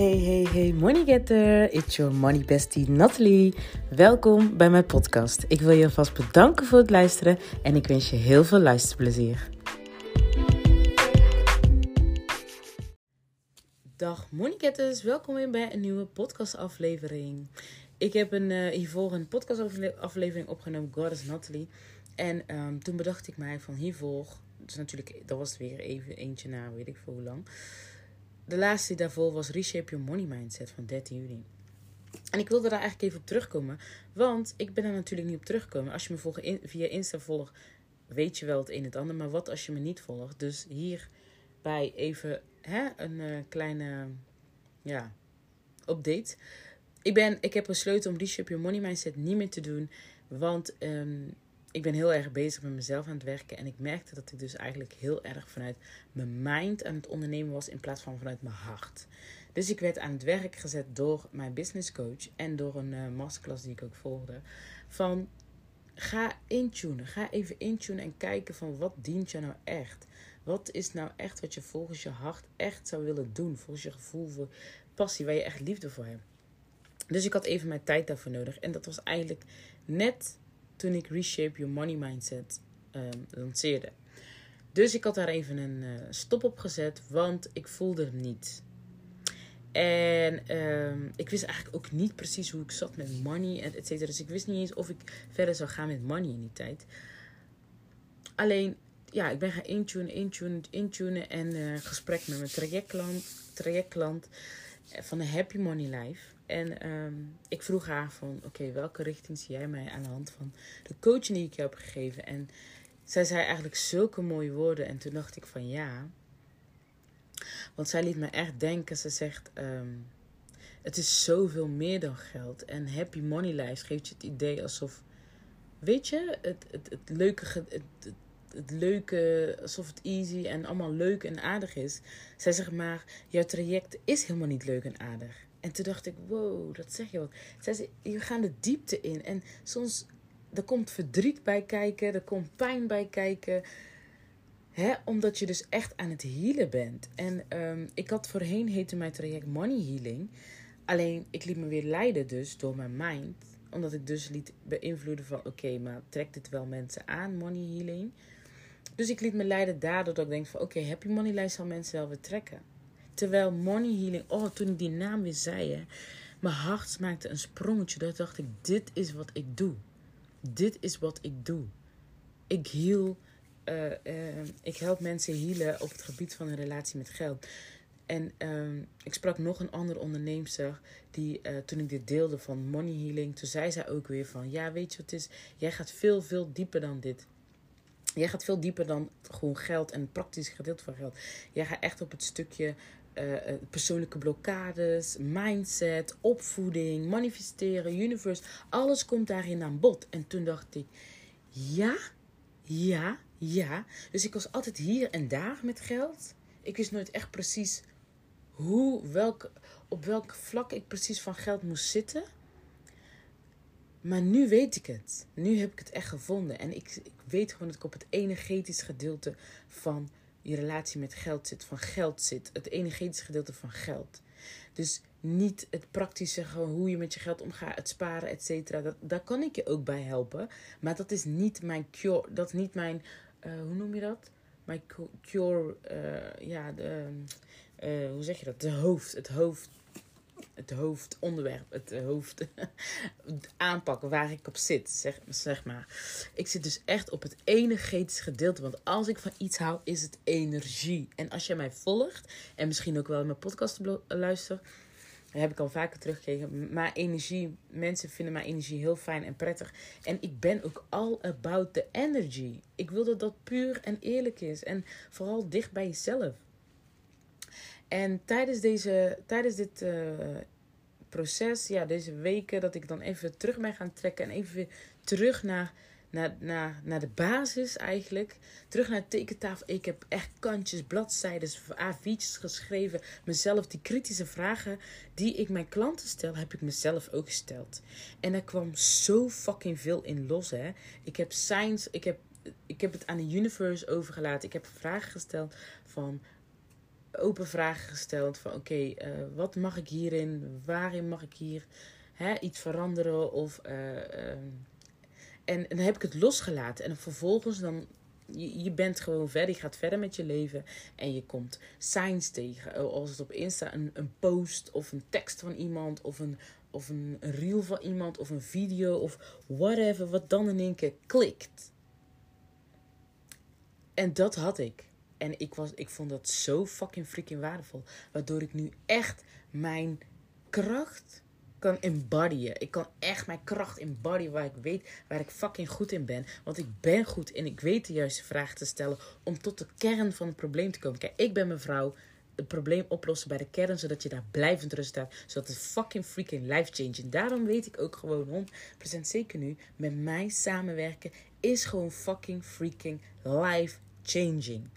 Hey, hey, hey, money getter. It's your money bestie Natalie. Welkom bij mijn podcast. Ik wil je alvast bedanken voor het luisteren en ik wens je heel veel luisterplezier. Dag money welkom weer bij een nieuwe podcastaflevering. Ik heb een, uh, hiervoor een podcastaflevering opgenomen, God is Natalie. En ehm, toen bedacht ik mij van hiervoor, dus natuurlijk, dat was weer even eentje na, weet ik veel hoe lang de laatste daarvoor was Reshape Your Money Mindset van 13 juni. En ik wilde daar eigenlijk even op terugkomen. Want ik ben er natuurlijk niet op teruggekomen. Als je me via Insta volgt, weet je wel het een en het ander. Maar wat als je me niet volgt? Dus hierbij even hè, een uh, kleine ja, update. Ik, ben, ik heb besloten om Reshape Your Money Mindset niet meer te doen. Want um, ik ben heel erg bezig met mezelf aan het werken. En ik merkte dat ik dus eigenlijk heel erg vanuit mijn mind aan het ondernemen was. In plaats van vanuit mijn hart. Dus ik werd aan het werk gezet door mijn business coach. En door een uh, masterclass die ik ook volgde. Van ga intunen. Ga even intunen en kijken van wat dient je nou echt. Wat is nou echt wat je volgens je hart echt zou willen doen. Volgens je gevoel voor passie. Waar je echt liefde voor hebt. Dus ik had even mijn tijd daarvoor nodig. En dat was eigenlijk net toen ik Reshape Your Money Mindset um, lanceerde. Dus ik had daar even een uh, stop op gezet, want ik voelde hem niet. En um, ik wist eigenlijk ook niet precies hoe ik zat met money en et cetera. Dus ik wist niet eens of ik verder zou gaan met money in die tijd. Alleen, ja, ik ben gaan intunen, intunen, intunen. En uh, gesprek met mijn trajectklant, trajectklant eh, van de Happy Money Life. En um, ik vroeg haar van, oké, welke richting zie jij mij aan de hand van de coaching die ik je heb gegeven? En zij zei eigenlijk zulke mooie woorden. En toen dacht ik van ja. Want zij liet me echt denken. Ze zegt, um, het is zoveel meer dan geld. En Happy Money Life geeft je het idee alsof, weet je, het, het, leuke... Het, het leuke, alsof het easy en allemaal leuk en aardig is. Zij zegt maar, jouw traject is helemaal niet leuk en aardig. En toen dacht ik, wow, dat zeg je wat. Zij je gaat de diepte in. En soms, er komt verdriet bij kijken, er komt pijn bij kijken. Hè, omdat je dus echt aan het healen bent. En um, ik had voorheen, heette mijn traject Money Healing. Alleen, ik liet me weer leiden dus door mijn mind. Omdat ik dus liet beïnvloeden van, oké, maar trekt dit wel mensen aan, Money Healing? Dus ik liet me leiden daardoor dat ik denk van, oké, okay, Happy Money Life zal mensen wel weer trekken. Terwijl money healing, oh, toen ik die naam weer zei, mijn hart maakte een sprongetje. Dat dacht ik, dit is wat ik doe. Dit is wat ik doe. Ik heal, uh, uh, ik help mensen healen op het gebied van een relatie met geld. En uh, ik sprak nog een andere onderneemster die uh, toen ik dit deelde van money healing, toen zei zij ook weer van, ja, weet je wat het is? Jij gaat veel, veel dieper dan dit. Jij gaat veel dieper dan gewoon geld en het praktische gedeelte van geld. Jij gaat echt op het stukje uh, persoonlijke blokkades, mindset, opvoeding, manifesteren, universe. Alles komt daarin aan bod. En toen dacht ik, ja, ja, ja. Dus ik was altijd hier en daar met geld. Ik wist nooit echt precies hoe, welk, op welk vlak ik precies van geld moest zitten. Maar nu weet ik het. Nu heb ik het echt gevonden. En ik, ik weet gewoon dat ik op het energetisch gedeelte van je relatie met geld zit, van geld zit. Het energetische gedeelte van geld. Dus niet het praktische, gewoon hoe je met je geld omgaat, het sparen, et cetera. Dat, daar kan ik je ook bij helpen. Maar dat is niet mijn cure, dat is niet mijn, uh, hoe noem je dat? Mijn cure, uh, ja, de, uh, hoe zeg je dat? De hoofd, het hoofd het hoofdonderwerp, het hoofd aanpakken waar ik op zit, zeg, zeg maar. Ik zit dus echt op het energetische gedeelte, want als ik van iets hou, is het energie. En als jij mij volgt, en misschien ook wel mijn podcast luistert, heb ik al vaker teruggekregen. Maar energie, mensen vinden mijn energie heel fijn en prettig. En ik ben ook all about the energy. Ik wil dat dat puur en eerlijk is. En vooral dicht bij jezelf. En tijdens, deze, tijdens dit uh, proces, ja, deze weken, dat ik dan even terug ben gaan trekken en even weer terug naar, naar, naar, naar de basis eigenlijk. Terug naar de tekentafel. Ik heb echt kantjes, bladzijden, A4'tjes geschreven. Mezelf die kritische vragen die ik mijn klanten stel, heb ik mezelf ook gesteld. En er kwam zo fucking veel in los, hè. Ik heb science, ik heb, ik heb het aan de universe overgelaten. Ik heb vragen gesteld van open vragen gesteld van oké, eh, wat mag ik hierin? Waarin mag ik hier hè, iets veranderen? Of, eh, ehm, en, dan heb ik het losgelaten. En vervolgens dan je, je bent gewoon verder, je gaat verder met je leven en je komt signs tegen. Als het op Insta een, een post of een tekst van iemand of een, of een reel van iemand of een video of whatever, wat dan in één keer klikt. En dat had ik. En ik, was, ik vond dat zo fucking freaking waardevol. Waardoor ik nu echt mijn kracht kan embodyen. Ik kan echt mijn kracht embodyen waar ik weet waar ik fucking goed in ben. Want ik ben goed en ik weet de juiste vragen te stellen om tot de kern van het probleem te komen. Kijk, ik ben mevrouw het probleem oplossen bij de kern, zodat je daar blijvend rust hebt. Zodat het fucking freaking life changing. Daarom weet ik ook gewoon 100% zeker nu, met mij samenwerken is gewoon fucking freaking life changing.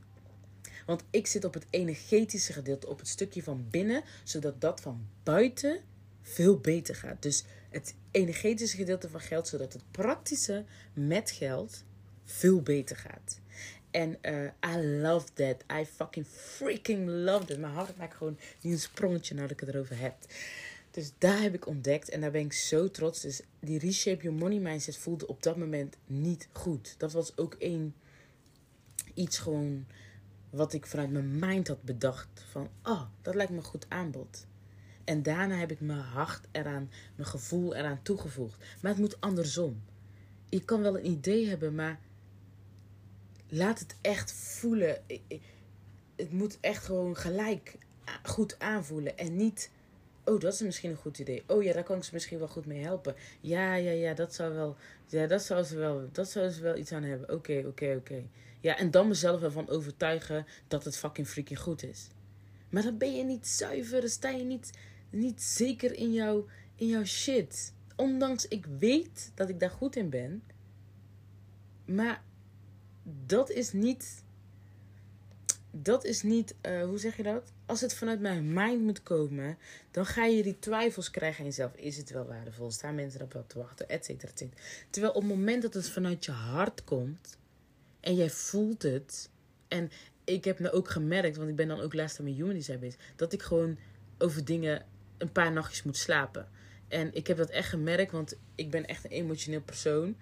Want ik zit op het energetische gedeelte, op het stukje van binnen, zodat dat van buiten veel beter gaat. Dus het energetische gedeelte van geld, zodat het praktische met geld veel beter gaat. En uh, I love that. I fucking freaking love it. Mijn hart maakt gewoon nu een sprongetje nadat ik het erover heb. Dus daar heb ik ontdekt en daar ben ik zo trots. Dus die reshape your money mindset voelde op dat moment niet goed. Dat was ook één iets gewoon wat ik vanuit mijn mind had bedacht. Van, oh, dat lijkt me een goed aanbod. En daarna heb ik mijn hart eraan, mijn gevoel eraan toegevoegd. Maar het moet andersom. Je kan wel een idee hebben, maar laat het echt voelen. Het moet echt gewoon gelijk goed aanvoelen. En niet, oh, dat is misschien een goed idee. Oh ja, daar kan ik ze misschien wel goed mee helpen. Ja, ja, ja, dat zou wel, ja, dat zou ze wel, dat zou ze wel iets aan hebben. Oké, oké, oké. Ja, en dan mezelf ervan overtuigen dat het fucking freaking goed is. Maar dan ben je niet zuiver, dan sta je niet niet zeker in, jou, in jouw shit. Ondanks ik weet dat ik daar goed in ben. Maar dat is niet. Dat is niet. Uh, hoe zeg je dat? Als het vanuit mijn mind moet komen, dan ga je die twijfels krijgen aan jezelf. Is het wel waardevol? Staan mensen erop wel te wachten? Et cetera, et cetera. Terwijl op het moment dat het vanuit je hart komt en jij voelt het. En ik heb me ook gemerkt, want ik ben dan ook laatst aan mijn human design bezig, dat ik gewoon over dingen een paar nachtjes moet slapen. En ik heb dat echt gemerkt, want ik ben echt een emotioneel persoon.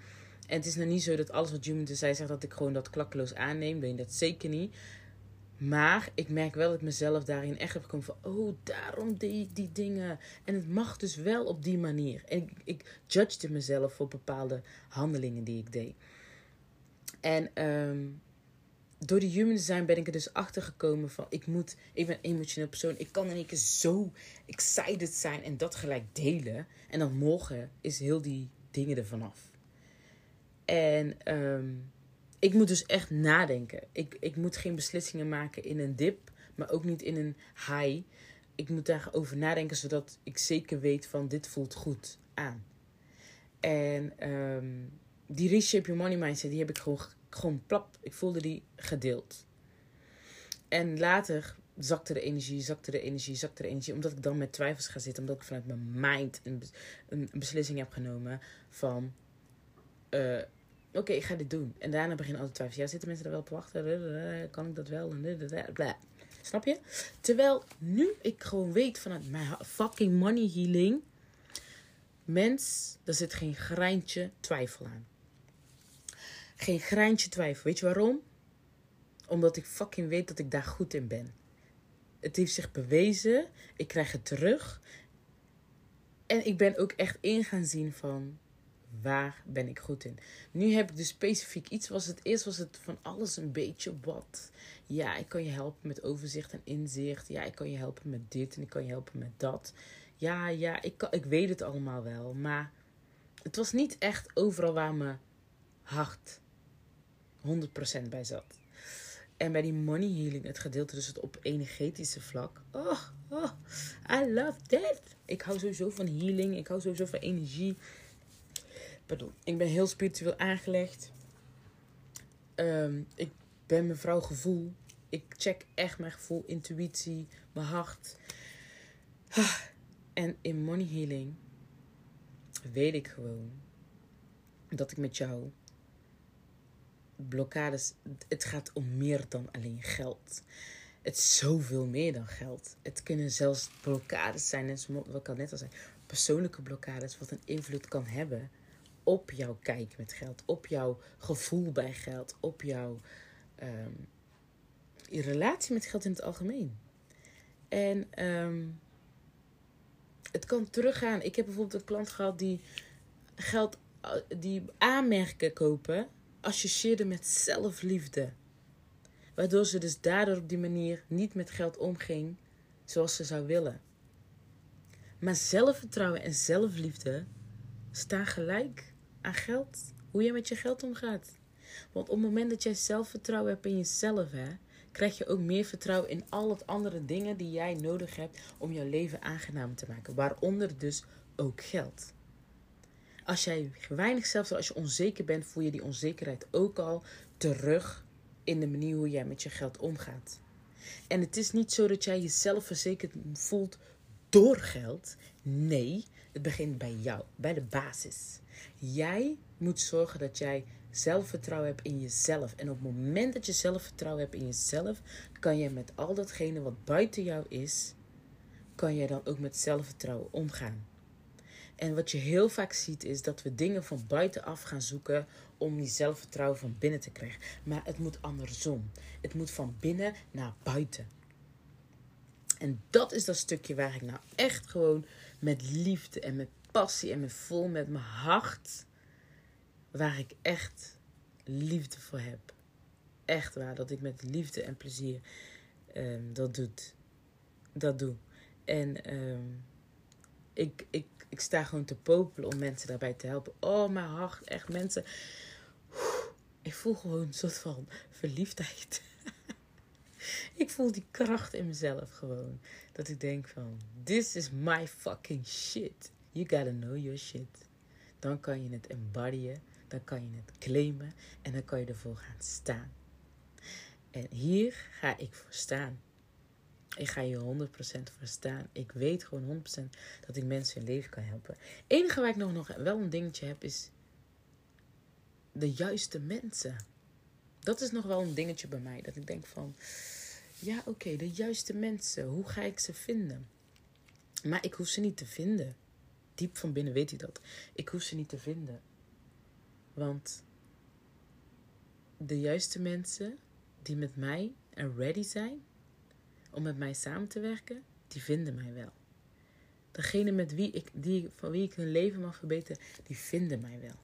En het is nou niet zo dat alles wat Human zei zegt dat ik gewoon dat klakkeloos aanneem. Ben je dat zeker niet. Maar ik merk wel dat ik mezelf daarin echt heb gekomen van... Oh, daarom deed ik die dingen. En het mag dus wel op die manier. En ik, ik mezelf voor bepaalde handelingen die ik deed. En um, door die human design ben ik er dus achter gekomen van ik moet, ik ben een emotioneel persoon. Ik kan in één keer zo excited zijn en dat gelijk delen. En dan morgen is heel die dingen er vanaf. En um, ik moet dus echt nadenken. Ik, ik moet geen beslissingen maken in een dip, maar ook niet in een high. Ik moet daarover nadenken zodat ik zeker weet van dit voelt goed aan. En um, die reshape your money mindset, die heb ik gewoon gewoon plap. Ik voelde die gedeeld. En later zakte de energie, zakte de energie, zakte de energie. Omdat ik dan met twijfels ga zitten. Omdat ik vanuit mijn mind een, een, beslissing heb genomen van... Uh, Oké, ik ga dit doen. En daarna begin altijd twijfels. Ja, zitten mensen er wel op wachten? Kan ik dat wel? Snap je? Terwijl nu ik gewoon weet vanuit mijn fucking money healing... Mens, er zit geen greintje twijfel aan. Geen greintje twijfel. Weet je waarom? Omdat ik fucking weet dat ik daar goed in ben. Het heeft zich bewezen. Ik krijg het terug. En ik ben ook echt in gaan zien van waar ben ik goed in. Nu heb ik dus specifiek iets. Was het eerst was het van alles een beetje wat. Ja, ik kan je helpen met overzicht en inzicht. Ja, ik kan je helpen met dit en ik kan je helpen met dat. Ja, ja, ik, kan, ik weet het allemaal wel. Maar het was niet echt overal waar mijn hart 100% bij zat. En bij die money healing, het gedeelte dus het op energetische vlak. Oh, oh, I love that. Ik hou sowieso van healing. Ik hou sowieso van energie. Ik ben heel spiritueel aangelegd. Um, ik ben mevrouw gevoel. Ik check echt mijn gevoel, intuïtie, mijn hart. En in money healing weet ik gewoon dat ik met jou blokkades. Het gaat om meer dan alleen geld. het is zoveel meer dan geld. Het kunnen zelfs blokkades zijn, en wat ik al net al zei, persoonlijke blokkades, wat een invloed kan hebben op jouw kijk met geld, op jouw gevoel bij geld, op jouw um, je relatie met geld in het algemeen. En um, het kan teruggaan. Ik heb bijvoorbeeld een klant gehad die geld, die aanmerken kopen, associeerde met zelfliefde. Waardoor ze dus daardoor op die manier niet met geld omging zoals ze zou willen. Maar zelfvertrouwen en zelfliefde staan gelijk aan geld. Hoe je met je geld omgaat. Want op het moment dat jij zelfvertrouwen hebt in jezelf, hè, krijg je ook meer vertrouwen in al het andere dingen die jij nodig hebt om jouw leven aangenaam te maken. Waaronder dus ook geld. Als jij weinig zelf, als je onzeker bent, voel je die onzekerheid ook al terug in de manier hoe jij met je geld omgaat. En het is niet zo dat jij jezelf verzekerd voelt door geld. Nee, het begint bij jou, bij de basis. Jij moet zorgen dat jij zelfvertrouwen hebt in jezelf. En op het moment dat je zelfvertrouwen hebt in jezelf, kan je met al datgene wat buiten jou is, kan je dan ook met zelfvertrouwen omgaan. En wat je heel vaak ziet is dat we dingen van buitenaf gaan zoeken om die zelfvertrouwen van binnen te krijgen. Maar het moet andersom. Het moet van binnen naar buiten. En dat is dat stukje waar ik nou echt gewoon met liefde en met passie en met vol met mijn hart, waar ik echt liefde voor heb. Echt waar, dat ik met liefde en plezier um, dat, doet, dat doe. En um, ik, ik, ik sta gewoon te popelen om mensen daarbij te helpen. Oh, mijn hart, echt mensen. Ik voel gewoon een soort van verliefdheid. Ik voel die kracht in mezelf gewoon. Dat ik denk van, this is my fucking shit. You gotta know your shit. Dan kan je het embodyen. Dan kan je het claimen. En dan kan je ervoor gaan staan. En hier ga ik voor staan. Ik ga je 100% voor staan. Ik weet gewoon 100% dat ik mensen hun leven kan helpen. Het enige waar ik nog, nog wel een dingetje heb is de juiste mensen. Dat is nog wel een dingetje bij mij. Dat ik denk van, ja oké, de juiste mensen. Hoe ga ik ze vinden? Maar ik hoef ze niet te vinden. Diep van binnen weet ik dat. Ik hoef ze niet te vinden. Want de juiste mensen die met mij en ready zijn om met mij samen te werken, die vinden mij wel. Degene met wie ik, die, van wie ik hun leven mag verbeteren, die vinden mij wel.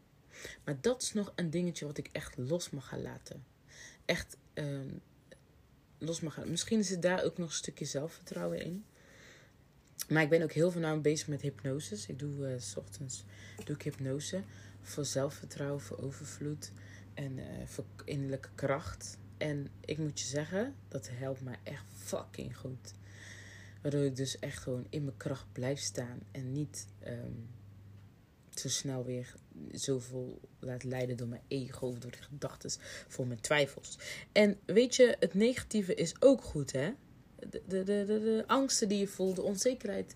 Maar dat is nog een dingetje wat ik echt los mag gaan laten. Echt uh, los mag gaan. Misschien is het daar ook nog een stukje zelfvertrouwen in. Maar ik ben ook heel voornamelijk bezig met hypnose. Ik doe uh, s ochtends doe ik hypnose voor zelfvertrouwen, voor overvloed en uh, voor innerlijke kracht. En ik moet je zeggen, dat helpt mij echt fucking goed. Waardoor ik dus echt gewoon in mijn kracht blijf staan en niet um, zo snel weer zoveel laat leiden door mijn ego of door de gedachten vol mijn twijfels. En weet je, het negatieve is ook goed, hè? De, de, de, de, de angsten die je voelt, de onzekerheid,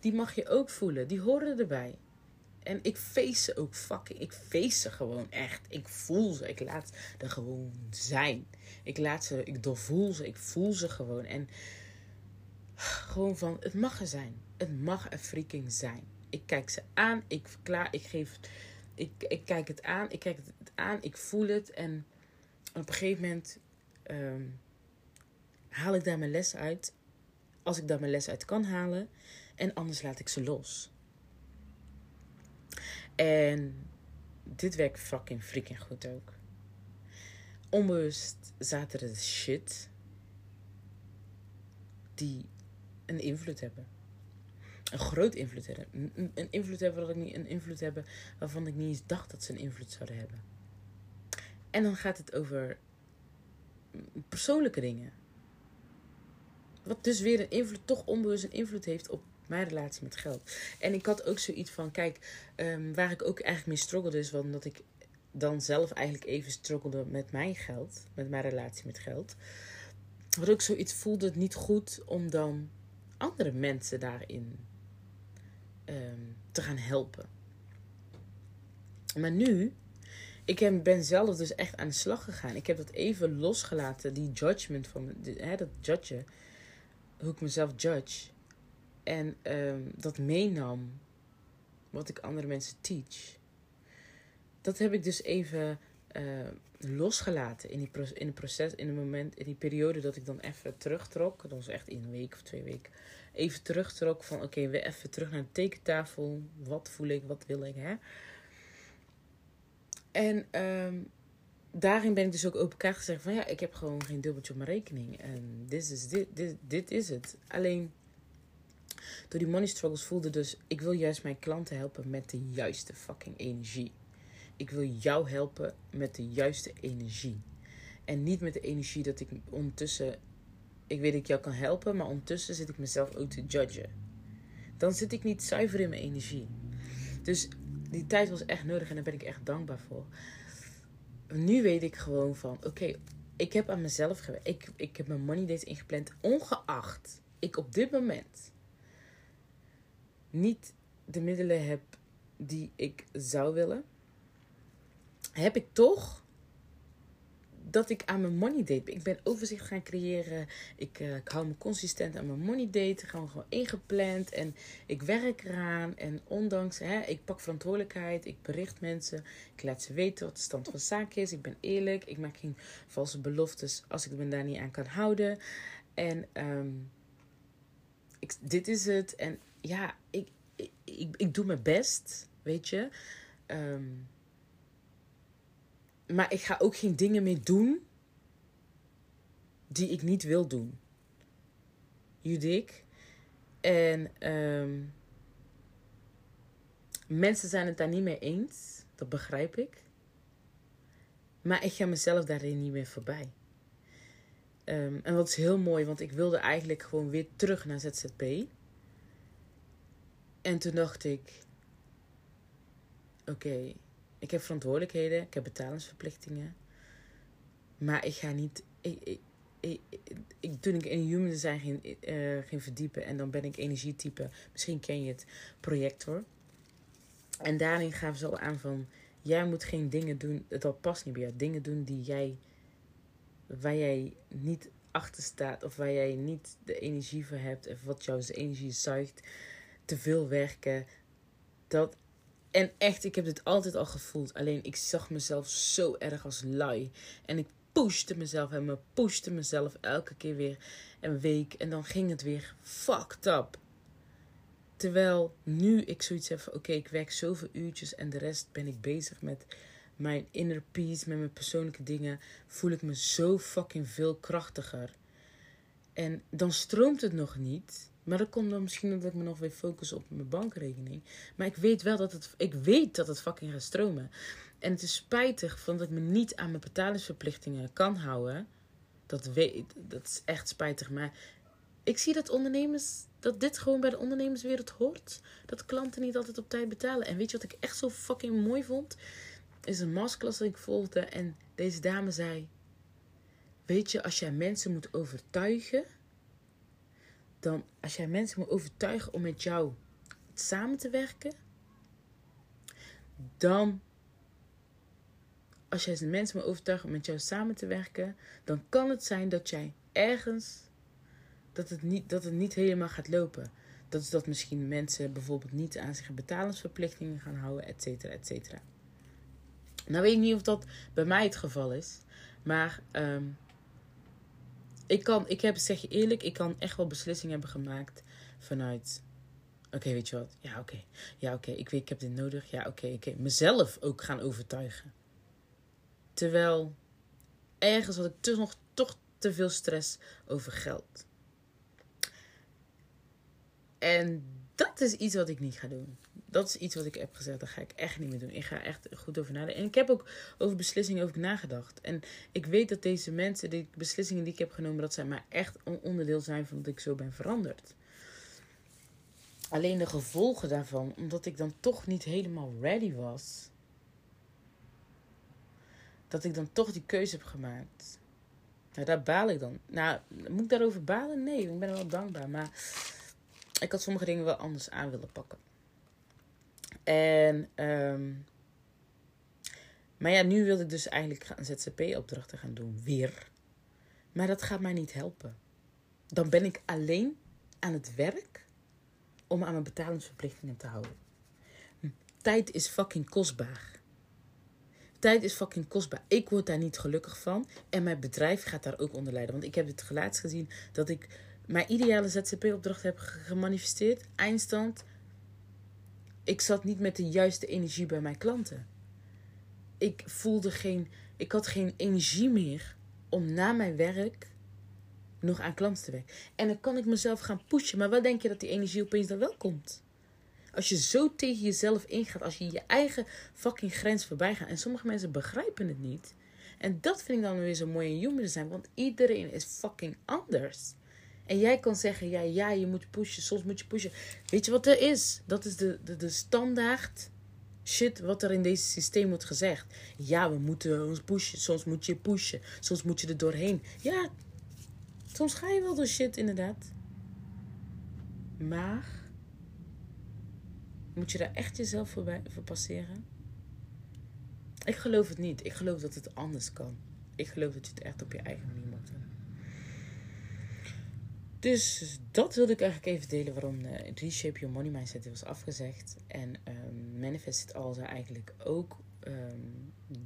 die mag je ook voelen. Die horen erbij. En ik face ze ook fucking. Ik face ze gewoon echt. Ik voel ze. Ik laat er gewoon zijn. Ik laat ze. Ik doorvoel ze. Ik voel ze gewoon. En gewoon van. Het mag er zijn. Het mag er freaking zijn. Ik kijk ze aan. Ik verklaar. Ik geef. Ik, ik kijk het aan. Ik kijk het aan. Ik voel het. En op een gegeven moment. Um, haal ik daar mijn les uit. Als ik daar mijn les uit kan halen. En anders laat ik ze los. En dit werkt fucking freaking goed ook. Onbewust zaten er shit die een invloed hebben. Een groot invloed hebben. Een, invloed hebben wat ik niet een invloed hebben waarvan ik niet eens dacht dat ze een invloed zouden hebben. En dan gaat het over persoonlijke dingen. Wat dus weer een invloed, toch onbewust een invloed heeft op mijn relatie met geld. En ik had ook zoiets van, kijk, um, waar ik ook eigenlijk mee struggelde is, omdat ik dan zelf eigenlijk even struggelde met mijn geld, met mijn relatie met geld. Wat ik zoiets voelde het niet goed om dan andere mensen daarin um, te gaan helpen. Maar nu ik ben zelf dus echt aan de slag gegaan. Ik heb dat even losgelaten, die judgment van hè, dat judgen. Hoe ik mezelf judge. En ehm, dat meenam wat ik andere mensen teach. Dat heb ik dus even eh, losgelaten in, die in het proces, in het moment, in die periode dat ik dan even terugtrok. Dat was echt in een week of twee weken. Even terugtrok van oké, weer even terug naar de tekentafel. Wat voel ik, wat wil ik, hè? En ehm, daarin ben ik dus ook open kaart gezegd van ja, ik heb gewoon geen dubbeltje op mijn rekening. En dit is, dit, dit, dit is het. Alleen door die money struggles voelde dus, ik wil juist mijn klanten helpen met de juiste fucking energie. Ik wil jou helpen met de juiste energie. En niet met de energie dat ik ondertussen, ik weet dat ik jou kan helpen, maar ondertussen zit ik mezelf ook te judgen. Dan zit ik niet zuiver in mijn energie. Dus die tijd was echt nodig en daar ben ik echt dankbaar voor. Nu weet ik gewoon van, oké, ik heb aan mezelf gewerkt. Ik, ik heb mijn money dates ingepland, ongeacht ik op dit moment niet de middelen heb die ik zou willen, heb ik toch dat ik aan mijn money date ben. Ik ben overzicht gaan creëren. Ik, eh, ik hou me consistent aan mijn money date. Gewoon, gewoon ingepland. En ik werk eraan. En ondanks, hè, ik pak verantwoordelijkheid. Ik bericht mensen. Ik laat ze weten wat de stand van zaken is. Ik ben eerlijk. Ik maak geen valse beloftes als ik me daar niet aan kan houden. En ehm, ik, dit is het. En ja, ik, ik, ik, doe mijn best. Weet je. Ehm, maar ik ga ook geen dingen meer doen die ik niet wil doen. Judik. En ehm, mensen zijn het daar niet mee eens. Dat begrijp ik. Maar ik ga mezelf daarin niet meer voorbij. Ehm, en wat is heel mooi, want ik wilde eigenlijk gewoon weer terug naar ZZP. En toen dacht ik: Oké, ik heb verantwoordelijkheden, ik heb betalingsverplichtingen. Maar ik ga niet. Ik, ik, ik, ik, toen ik in human design ging, eh, ging verdiepen en dan ben ik energietype, misschien ken je het, projector. En daarin gaven ze al aan van: jij moet geen dingen doen, dat past niet bij jou. Dingen doen die jij, waar jij niet achter staat of waar jij niet de energie voor hebt, of wat jouw energie zuigt. Te veel werken. Dat, en echt, ik heb dit altijd al gevoeld. Alleen ik zag mezelf zo erg als lui. En ik pushte mezelf en me pushte mezelf elke keer weer een week. En dan ging het weer fucked up. Terwijl nu ik zoiets heb van oké, ik werk zoveel uurtjes en de rest ben ik bezig met mijn inner peace, met mijn persoonlijke dingen. Voel ik me zo fucking veel krachtiger. En dan stroomt het nog niet. Maar dat komt dan misschien omdat ik me nog weer focus op mijn bankrekening. Maar ik weet wel dat het, ik weet dat het fucking gaat stromen. En het is spijtig van dat ik me niet aan mijn betalingsverplichtingen kan houden. Dat, weet, dat is echt spijtig. Maar ik zie dat ondernemers, dat dit gewoon bij de ondernemerswereld hoort. Dat klanten niet altijd op tijd betalen. En weet je wat ik echt zo fucking mooi vond? Is een masterclass dat ik volgde. En deze dame zei: Weet je, als jij mensen moet overtuigen dan als jij mensen moet overtuigen om met jou samen te werken, dan als jij mensen moet overtuigen om met jou samen te werken, dan kan het zijn dat jij ergens dat het niet, dat het niet helemaal gaat lopen. Dat is dat misschien mensen bijvoorbeeld niet aan zich betalingsverplichtingen gaan houden, et cetera, et cetera. Nou weet ik niet of dat bij mij het geval is, maar um, ik kan, ik heb, zeg je eerlijk, ik kan echt wel beslissingen hebben gemaakt vanuit. Oké, weet je wat? Ja, oké. Ja, oké. Ik weet, ik heb dit nodig. Ja, oké. oké. Mezelf ook gaan overtuigen. Terwijl ergens had ik toch nog toch te veel stress over geld. En dat is iets wat ik niet ga doen. Dat is iets wat ik heb gezegd. Dat ga ik echt niet meer doen. Ik ga echt goed over nadenken. En ik heb ook over beslissingen over nagedacht. En ik weet dat deze mensen, die beslissingen die ik heb genomen, dat zij maar echt een onderdeel zijn van dat ik zo ben veranderd. Alleen de gevolgen daarvan, omdat ik dan toch niet helemaal ready was. Dat ik dan toch die keuze heb gemaakt. Nou, daar baal ik dan. Nou, moet ik daarover balen? Nee, ik ben wel dankbaar. Maar ik had sommige dingen wel anders aan willen pakken. En um, Maar ja, nu wil ik dus eigenlijk een ZZP-opdrachten gaan doen. Weer. Maar dat gaat mij niet helpen. Dan ben ik alleen aan het werk om aan mijn betalingsverplichtingen te houden. Tijd is fucking kostbaar. Tijd is fucking kostbaar. Ik word daar niet gelukkig van. En mijn bedrijf gaat daar ook onder lijden. Want ik heb het laatst gezien dat ik mijn ideale ZZP-opdracht heb gemanifesteerd. Eindstand. Ik zat niet met de juiste energie bij mijn klanten. Ik voelde geen. Ik had geen energie meer om na mijn werk nog aan klanten te werken. En dan kan ik mezelf gaan pushen. Maar wat denk je dat die energie opeens dan wel komt? Als je zo tegen jezelf ingaat, als je je eigen fucking grens voorbij gaat. En sommige mensen begrijpen het niet. En dat vind ik dan weer zo mooi in human zijn. Want iedereen is fucking anders. En jij kan zeggen, ja, ja, je moet pushen. Soms moet je pushen. Weet je wat er is? Dat is de, de, de standaard shit wat er in deze systeem wordt gezegd. Ja, we moeten ons pushen. Soms moet je pushen. Soms moet je er doorheen. Ja, soms ga je wel door shit, inderdaad. Maar moet je daar echt jezelf voor, passeren? Ik geloof het niet. Ik geloof dat het anders kan. Ik geloof dat je het echt op je eigen manier moet doen. Dus dat wilde ik eigenlijk even delen waarom uh, Reshape Your Money Mindset was afgezegd. En um, Manifest It All eigenlijk ook. Ehm,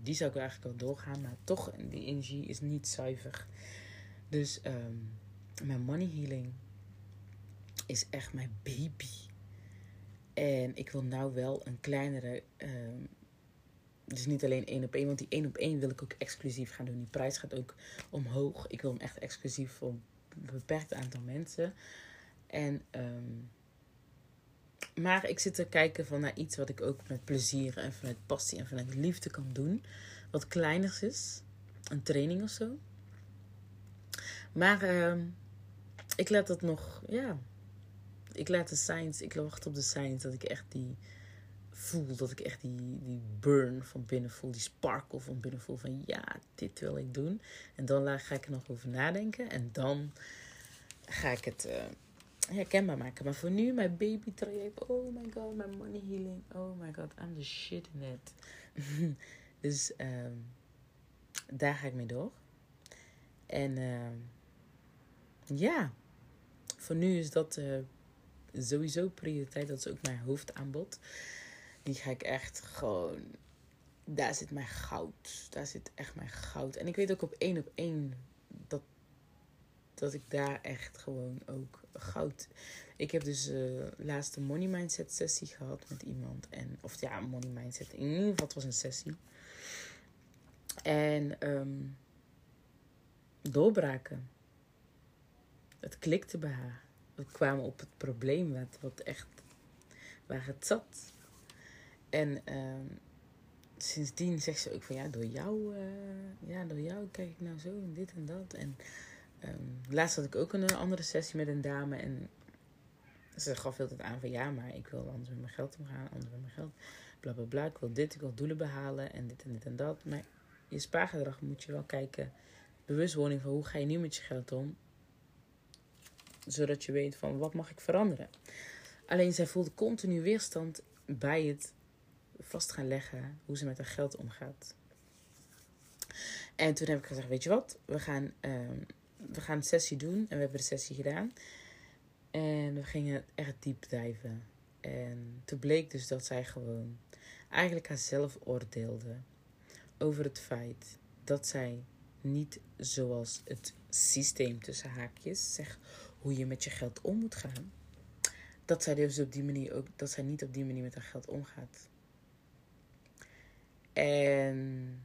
die zou ik eigenlijk al doorgaan, maar toch, die energie is niet zuiver. Dus um, mijn money healing is echt mijn baby. En ik wil nou wel een kleinere. Dus niet alleen één op één, want die één op één wil ik ook exclusief gaan doen. Die prijs gaat ook omhoog. Ik wil hem echt exclusief voor beperkt aantal mensen. En, um, maar ik zit te kijken van naar iets wat ik ook met plezier en vanuit passie en vanuit liefde kan doen. Wat kleiners is. Een training of zo. Maar uh, ik laat dat nog, ja, ik laat de signs, ik wacht op de signs dat ik echt die voel, dat ik echt die, die burn van binnen voel, die sparkle van binnen voel van ja, dit wil ik doen. En dan ga ik er nog over nadenken en dan ga ik het uh, herkenbaar maken. Maar voor nu, mijn baby traject, oh my god, mijn money healing, oh my god, I'm the shit in it. dus um, daar ga ik mee door. En uh, ja, voor nu is dat uh, sowieso prioriteit. Dat is ook mijn hoofdaanbod. Die ga ik echt gewoon. Daar zit mijn goud. Daar zit echt mijn goud. En ik weet ook op één op één dat, dat ik daar echt gewoon ook goud. Ik heb dus uh, laatst een money mindset sessie gehad met iemand. En, of ja, money mindset. In ieder geval, het was een sessie. En um, doorbraken. Het klikte bij haar we kwamen op het probleem wat, wat echt waar het zat. En uh, sindsdien zegt ze ook van ja, door jou, uh, ja, door jou kijk ik nou zo en dit en dat. En um, laatst had ik ook een andere sessie met een dame en ze gaf altijd aan van ja, maar ik wil anders met mijn geld omgaan, anders met mijn geld. Bla bla bla, ik wil dit, ik wil doelen behalen en dit en dit en dat. Maar je spaargedrag moet je wel kijken, bewustwording van hoe ga je nu met je geld om zodat je weet van wat mag ik veranderen. Alleen zij voelde continu weerstand bij het vast gaan leggen hoe ze met haar geld omgaat. En toen heb ik gezegd, weet je wat, we gaan, uh, we gaan een sessie doen. En we hebben de sessie gedaan. En we gingen echt diep dijven. En toen bleek dus dat zij gewoon eigenlijk haarzelf oordeelde over het feit dat zij niet zoals het systeem tussen haakjes zegt hoe je met je geld om moet gaan. Dat zij dus op die manier ook, dat zij niet op die manier met haar geld omgaat. En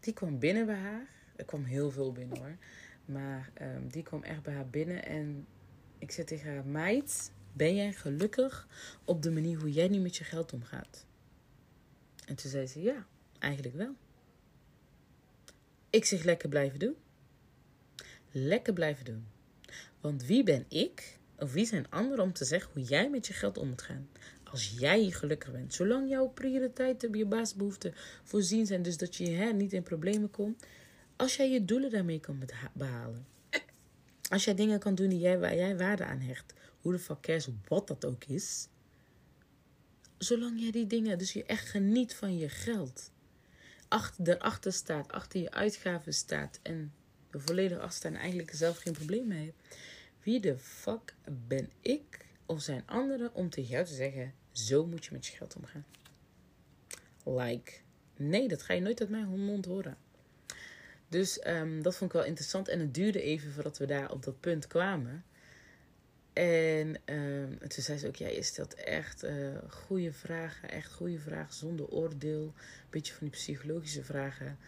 die kwam binnen bij haar. Er kwam heel veel binnen hoor. Maar um, die kwam echt bij haar binnen. En ik zei tegen haar: Meid, ben jij gelukkig op de manier hoe jij nu met je geld omgaat? En toen zei ze: Ja, eigenlijk wel. Ik zeg lekker blijven doen. Lekker blijven doen. Want wie ben ik of wie zijn anderen om te zeggen hoe jij met je geld om moet gaan? Als jij gelukkig bent, zolang jouw prioriteiten, je basisbehoeften voorzien zijn, dus dat je hè, niet in problemen komt, als jij je doelen daarmee kan behalen. Als jij dingen kan doen die jij, waar jij waarde aan hecht, hoe de fuck wat dat ook is. zolang jij die dingen, dus je echt geniet van je geld, achter, erachter staat, achter je uitgaven staat en er volledig staat en eigenlijk zelf geen probleem mee hebt. Wie de fuck ben ik of zijn anderen om tegen jou te zeggen, zo moet je met je geld omgaan? Like, nee, dat ga je nooit uit mijn mond horen. Dus um, dat vond ik wel interessant. En het duurde even voordat we daar op dat punt kwamen. En um, toen zei ze ook, ja, je stelt echt uh, goede vragen. Echt goede vragen, zonder oordeel. Een beetje van die psychologische vragen.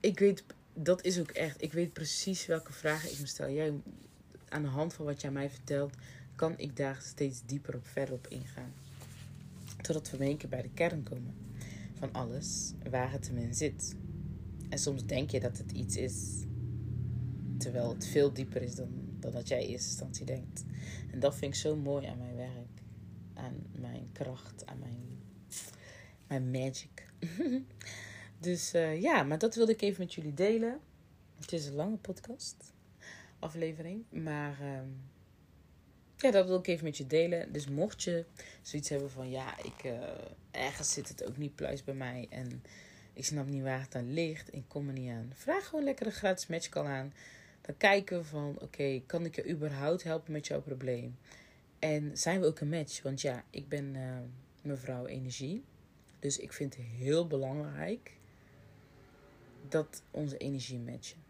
Ik weet, dat is ook echt, ik weet precies welke vragen ik me stel. Jij, aan de hand van wat jij mij vertelt, kan ik daar steeds dieper op verder op ingaan. Totdat we een keer bij de kern komen van alles, waar het in zit. En soms denk je dat het iets is, terwijl het veel dieper is dan, dan dat jij in eerste instantie denkt. En dat vind ik zo mooi aan mijn werk, aan mijn kracht, aan mijn, mijn magic. dus uh, ja, maar dat wilde ik even met jullie delen. Het is een lange podcast, aflevering, maar uh, ja, dat wil ik even met je delen. Dus mocht je zoiets hebben van, ja, ik, uh, ergens zit het ook niet pluis bij mij en ik snap niet waar het aan ligt. Ik kom er niet aan. Vraag gewoon lekker een gratis matchcall aan. Dan kijken we van, oké, kan ik je überhaupt helpen met jouw probleem? En zijn we ook een match? Want ja, ik ben uh, mevrouw energie. Dus ik vind het heel belangrijk dat onze energie matchen.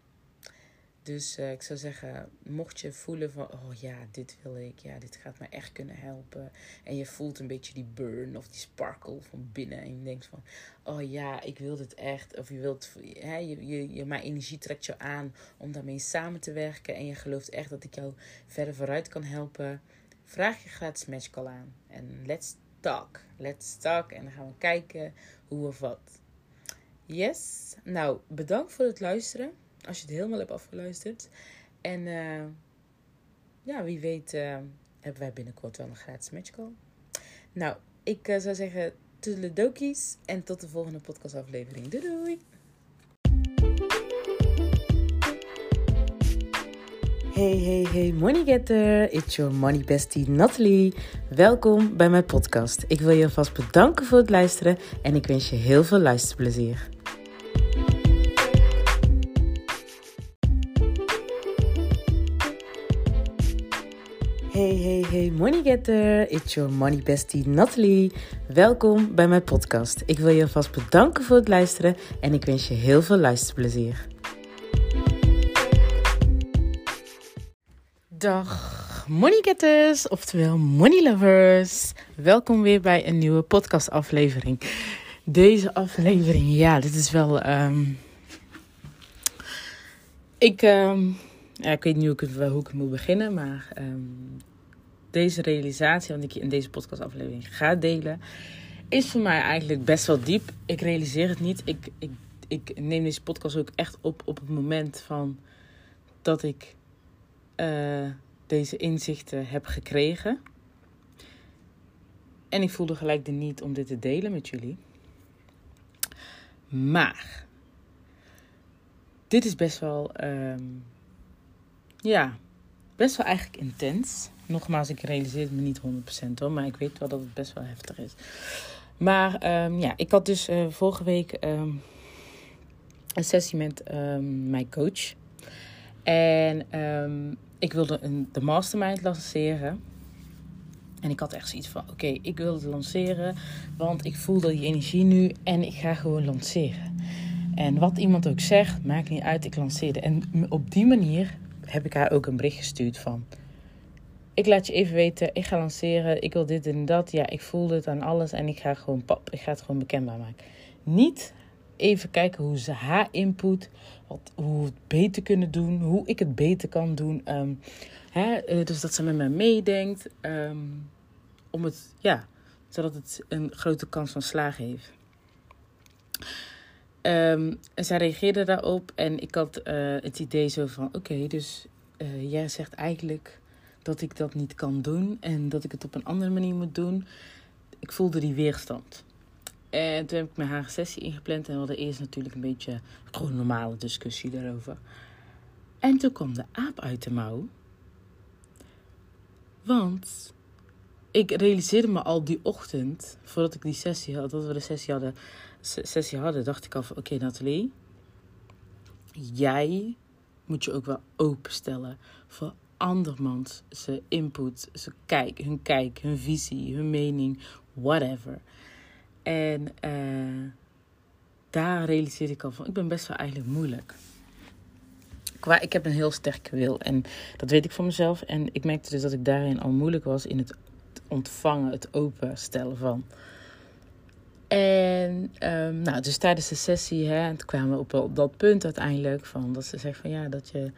Dus uh, ik zou zeggen, mocht je voelen van, oh ja, dit wil ik, ja, dit gaat me echt kunnen helpen. En je voelt een beetje die burn of die sparkle van binnen. En je denkt van, oh ja, ik wil dit echt. Of je wilt, hè, je, je, je, mijn energie trekt je aan om daarmee samen te werken. En je gelooft echt dat ik jou verder vooruit kan helpen. Vraag je gratis matchcall aan. En let's talk. Let's talk. En dan gaan we kijken hoe of wat. Yes. Nou, bedankt voor het luisteren. Als je het helemaal hebt afgeluisterd. En uh, ja, wie weet uh, hebben wij binnenkort wel een gratis matchcall. Nou, ik uh, zou zeggen toedeledokies en tot de volgende podcastaflevering. Doei doei! Hey, hey, hey, money getter. It's your money bestie Natalie. Welkom bij mijn podcast. Ik wil je alvast bedanken voor het luisteren en ik wens je heel veel luisterplezier. Hey, money getter. It's your money bestie Natalie. Welkom bij mijn podcast. Ik wil je alvast bedanken voor het luisteren en ik wens je heel veel luisterplezier. Dag money getters, oftewel money lovers. Welkom weer bij een nieuwe podcastaflevering. Deze aflevering, ja, dit is wel... Um... Ik... Um ja, ik weet niet hoe ik, hoe moet beginnen, maar um, deze realisatie, wat ik in deze podcastaflevering ga delen, is voor mij eigenlijk best wel diep. Ik realiseer het niet. Ik, ik, ik neem deze podcast ook echt op op het moment van dat ik uh, deze inzichten heb gekregen. En ik voelde gelijk de niet om dit te delen met jullie. Maar dit is best wel um, ja, best wel eigenlijk intens. Nogmaals, ik realiseer het me niet 100% hoor, maar ik weet wel dat het best wel heftig is. Maar um, ja, ik had dus uh, vorige week um, een sessie met um, mijn coach. En ik wilde een, de mastermind lanceren. En ik had echt zoiets van: oké, ik wil het lanceren, want ik voel die energie nu en ik ga gewoon lanceren. En wat iemand ook zegt, maakt niet uit, ik lanceerde. En op die manier heb ik haar ook een bericht gestuurd van... Ik laat je even weten, ik ga lanceren, ik wil dit en dat. Ja, ik voel het aan alles en ik ga gewoon pap, ik ga het gewoon bekendbaar maken. Niet even kijken hoe ze haar input, wat, hoe we het beter kunnen doen, hoe ik het beter kan doen. Um, hè, eh, dus dat ze met mij meedenkt, um, om het, ja, zodat het een grote kans van slagen heeft. Um, en zij reageerde daarop en ik had uh, het idee zo van: oké, dus uh, jij zegt eigenlijk dat ik dat niet kan doen en dat ik het op een andere manier moet doen. Ik voelde die weerstand. En toen heb ik met haar sessie ingepland en we hadden eerst natuurlijk een beetje gewoon een normale discussie daarover. En toen kwam de aap uit de mouw. Want ik realiseerde me al die ochtend, voordat ik die sessie had, dat we de sessie hadden, sessie hadden dacht ik al oké Nathalie, jij moet je ook wel openstellen voor andermans zijn input, zijn kijk, hun kijk, hun visie, hun mening, whatever. En uh, daar realiseerde ik al van, ik ben best wel eigenlijk moeilijk. Qua, ik heb een heel sterke wil en dat weet ik van mezelf. En ik merkte dus dat ik daarin al moeilijk was in het ontvangen, het openstellen van. En um, nou, dus tijdens de sessie, hè, en toen kwamen we op, op dat punt uiteindelijk van dat ze zegt van ja, dat je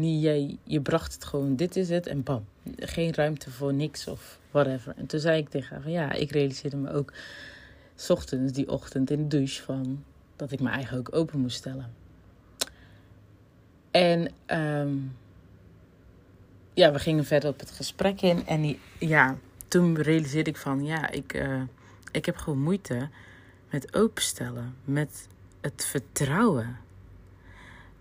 niet, je, je bracht het gewoon, dit is het en bam, geen ruimte voor niks of whatever. En toen zei ik tegen haar van ja, ik realiseerde me ook s ochtends die ochtend in de douche van dat ik me eigenlijk ook open moest stellen. En um, ja, we gingen verder op het gesprek in en die, ja, toen realiseerde ik van ja, ik, uh, ik heb gewoon moeite met openstellen, met het vertrouwen.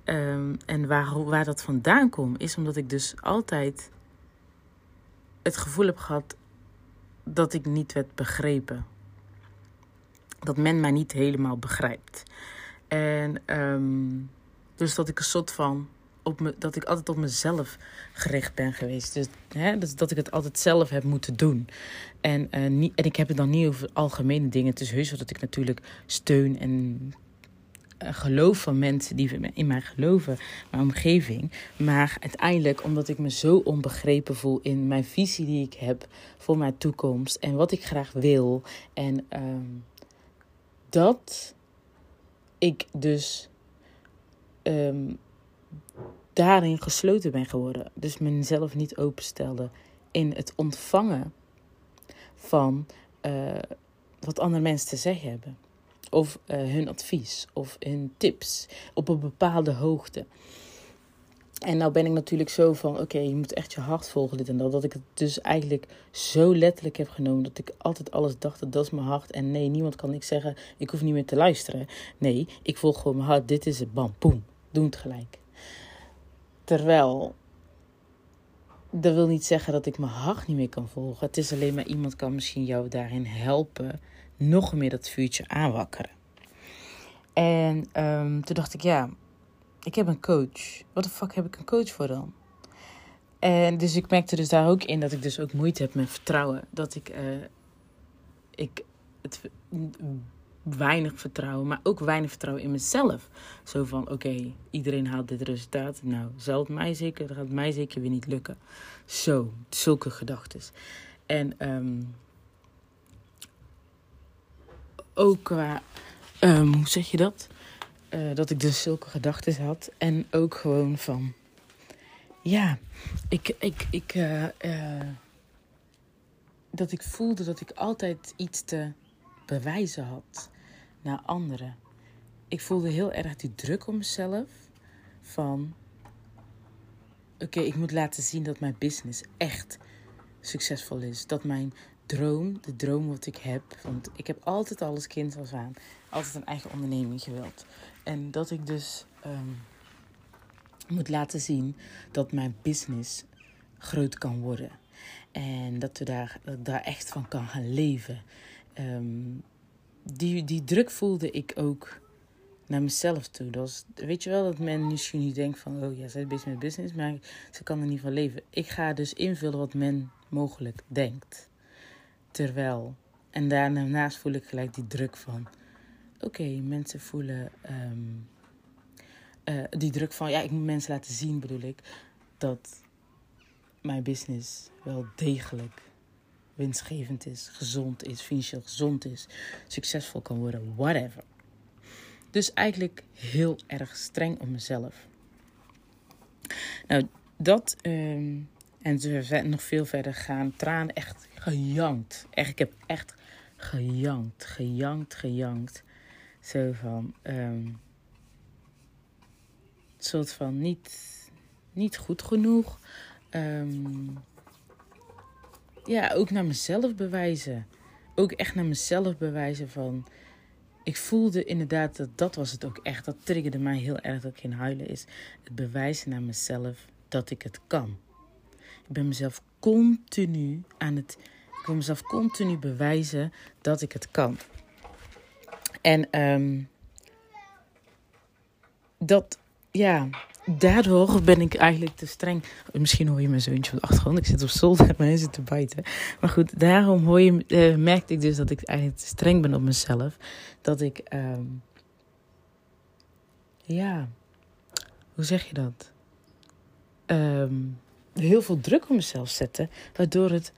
Um, en waar, waar dat vandaan komt, is omdat ik dus altijd het gevoel heb gehad dat ik niet werd begrepen. Dat men mij niet helemaal begrijpt. En um, dus dat ik een soort van op me, dat ik altijd op mezelf gericht ben geweest. Dus hè, dus dat ik het altijd zelf heb moeten doen. En, uh, niet, en ik heb het dan niet over algemene dingen. Het is heus dat ik natuurlijk steun en geloof van mensen die in mij geloven, mijn omgeving. Maar uiteindelijk, omdat ik me zo onbegrepen voel in mijn visie die ik heb voor mijn toekomst en wat ik graag wil. En um, dat ik dus. Um, daarin gesloten ben geworden. Dus mezelf niet openstelde in het ontvangen van uh, wat andere mensen te zeggen hebben. Of uh, hun advies of hun tips op een bepaalde hoogte. En nou ben ik natuurlijk zo van, oké, je moet echt je hart volgen, dit en dat. Dat ik het dus eigenlijk zo letterlijk heb genomen. Dat ik altijd alles dacht, dat, dat is mijn hart. En nee, niemand kan ik zeggen, ik hoef niet meer te luisteren. Nee, ik volg gewoon mijn hart, dit is het, bam, boem. Doe het gelijk. Terwijl, dat wil niet zeggen dat ik mijn hart niet meer kan volgen. Het is alleen maar iemand kan misschien jou daarin helpen. Nog meer dat vuurtje aanwakkeren. En um, toen dacht ik, ja, ik heb een coach. Wat de fuck heb ik een coach voor dan? En dus ik merkte dus daar ook in dat ik dus ook moeite heb met vertrouwen. Dat ik, uh, ik het weinig vertrouwen, maar ook weinig vertrouwen in mezelf. Zo van, oké, iedereen haalt dit resultaat. Nou, zal het mij zeker, dat gaat mij zeker weer niet lukken. Zo, zulke gedachten. En um, ook qua, um, hoe zeg je dat? Uh, dat ik dus zulke gedachten had. En ook gewoon van, ja, ik, ik, ik, uh, dat ik voelde dat ik altijd iets te bewijzen had naar anderen. Ik voelde heel erg die druk op mezelf van oké, ik moet laten zien dat mijn business echt succesvol is. Dat mijn droom, de droom wat ik heb, want ik heb altijd alles kind als aan, altijd een eigen onderneming gewild. En dat ik dus um, moet laten zien dat mijn business groot kan worden. En dat, we daar, ik daar echt van kan gaan leven. Um, die, die druk voelde ik ook naar mezelf toe. Dat was, weet je wel dat men misschien niet denkt van... oh ja, zij is bezig met business, maar ze kan er niet van leven. Ik ga dus invullen wat men mogelijk denkt. Terwijl... En daarnaast voel ik gelijk die druk van... Oké, mensen voelen... Um, uh, die druk van... Ja, ik moet mensen laten zien, bedoel ik... dat mijn business wel degelijk winstgevend is, gezond is, financieel gezond is, succesvol kan worden, whatever. Dus eigenlijk heel erg streng op mezelf. Nou, dat um, en ze nog veel verder gaan. Traan echt gejankt. Echt, ik heb echt gejankt, gejankt, gejankt. Zo van, um, soort van niet, niet goed genoeg. Um, ja, ook naar mezelf bewijzen. Ook echt naar mezelf bewijzen van... Ik voelde inderdaad dat dat was het ook echt. Dat triggerde mij heel erg dat ik in huilen is. Het bewijzen naar mezelf dat ik het kan. Ik ben mezelf continu aan het Ik wil mezelf continu bewijzen dat ik het kan. En um, dat, ja, daardoor ben ik eigenlijk te streng. Misschien hoor je mijn zoontje op de achtergrond. Ik zit op zolder en hij zit te bijten. Maar goed, daarom hoor je, uh, merkte ik dus dat ik eigenlijk te streng ben op mezelf. Dat ik, um, ja, hoe zeg je dat? Um, heel veel druk op mezelf zetten. Waardoor het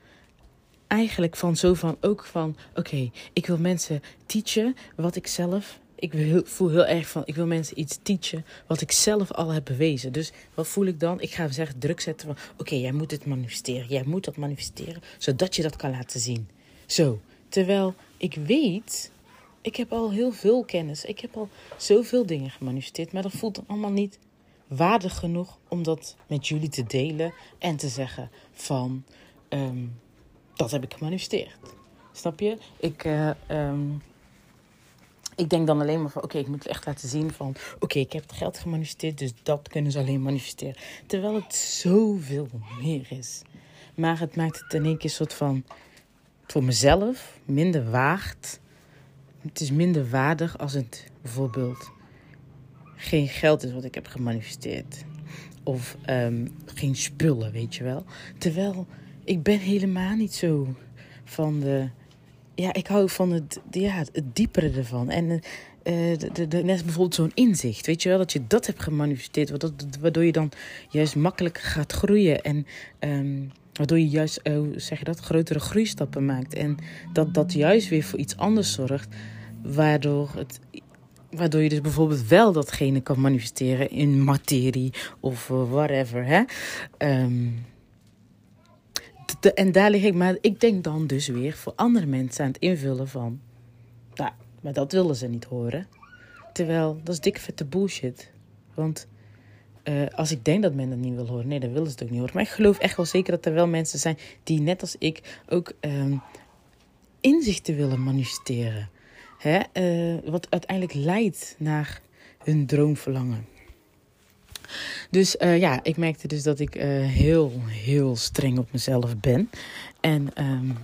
eigenlijk van zo van ook van oké, ik wil mensen teachen wat ik zelf. Ik voel heel erg van ik wil mensen iets teachen wat ik zelf al heb bewezen. Dus wat voel ik dan? Ik ga zeggen druk zetten van oké, jij moet het manifesteren. Jij moet dat manifesteren zodat je dat kan laten zien. Zo. Terwijl ik weet, ik heb al heel veel kennis. Ik heb al zoveel dingen gemanifesteerd, maar dat voelt allemaal niet waardig genoeg om dat met jullie te delen en te zeggen van um, dat heb ik gemanifesteerd. Snap je? Ik, uh, um, ik denk dan alleen maar van oké, ik moet het echt laten zien van oké, ik heb het geld gemanifesteerd, dus dat kunnen ze alleen manifesteren. Terwijl het zoveel meer is. Maar het maakt het in één keer soort van voor mezelf minder waard. Het is minder waardig als het bijvoorbeeld geen geld is wat ik heb gemanifesteerd. Of um, geen spullen, weet je wel. Terwijl ik ben helemaal niet zo van de. Ja, ik hou van het, ja, het diepere ervan. En uh, de, de, net bijvoorbeeld zo'n inzicht, weet je wel, dat je dat hebt gemanifesteerd, waardoor je dan juist makkelijker gaat groeien en um, waardoor je juist, uh, zeg je dat, grotere groeistappen maakt en dat dat juist weer voor iets anders zorgt, waardoor het Waardoor je dus bijvoorbeeld wel datgene kan manifesteren in materie of uh, whatever. Hè? De, en daar lig ik, maar ik denk dan dus weer voor andere mensen aan het invullen van. Nou, maar dat willen ze niet horen. Terwijl dat is dikke vette bullshit. Want uh, als ik denk dat men dat niet wil horen, nee, dan willen ze het ook niet horen. Maar ik geloof echt wel zeker dat er wel mensen zijn die net als ik ook um, inzichten willen manifesteren. Hè? Uh, wat uiteindelijk leidt naar hun droomverlangen. Dus uh, ja, ik merkte dus dat ik uh, heel, heel streng op mezelf ben. En um,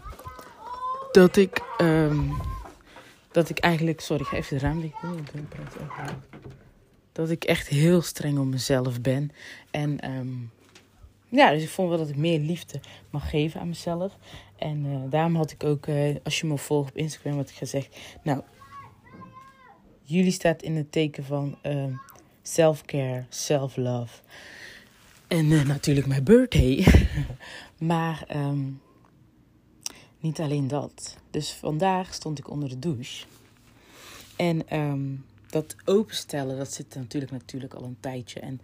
dat ik, um, dat ik eigenlijk, sorry, ik ga even de raam dicht. Dat ik echt heel streng op mezelf ben. En um, ja, dus ik vond wel dat ik meer liefde mag geven aan mezelf. En uh, daarom had ik ook, als je me volgt op Instagram, had ik gezegd: Nou, jullie staat in het teken van self-care, self-love. En uh, natuurlijk mijn birthday. maar um, niet alleen dat. Dus vandaag stond ik onder de douche. En um, dat openstellen, dat zit natuurlijk, natuurlijk al een tijdje. En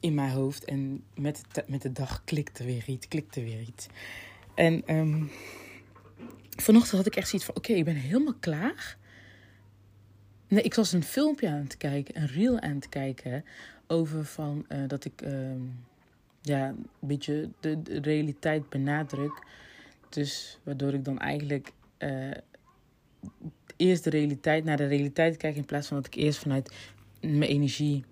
in mijn hoofd. En met de, met de dag klikte weer iets, klikte weer iets. En um, vanochtend had ik echt zoiets van: oké, ik ben helemaal klaar Nee, ik was een filmpje aan het kijken, een reel aan het kijken. Over van uh, dat ik uh, ja, een beetje de, realiteit benadruk. Dus waardoor ik dan eigenlijk uh, eerst de realiteit naar de realiteit kijk. In plaats van dat ik eerst vanuit mijn energie.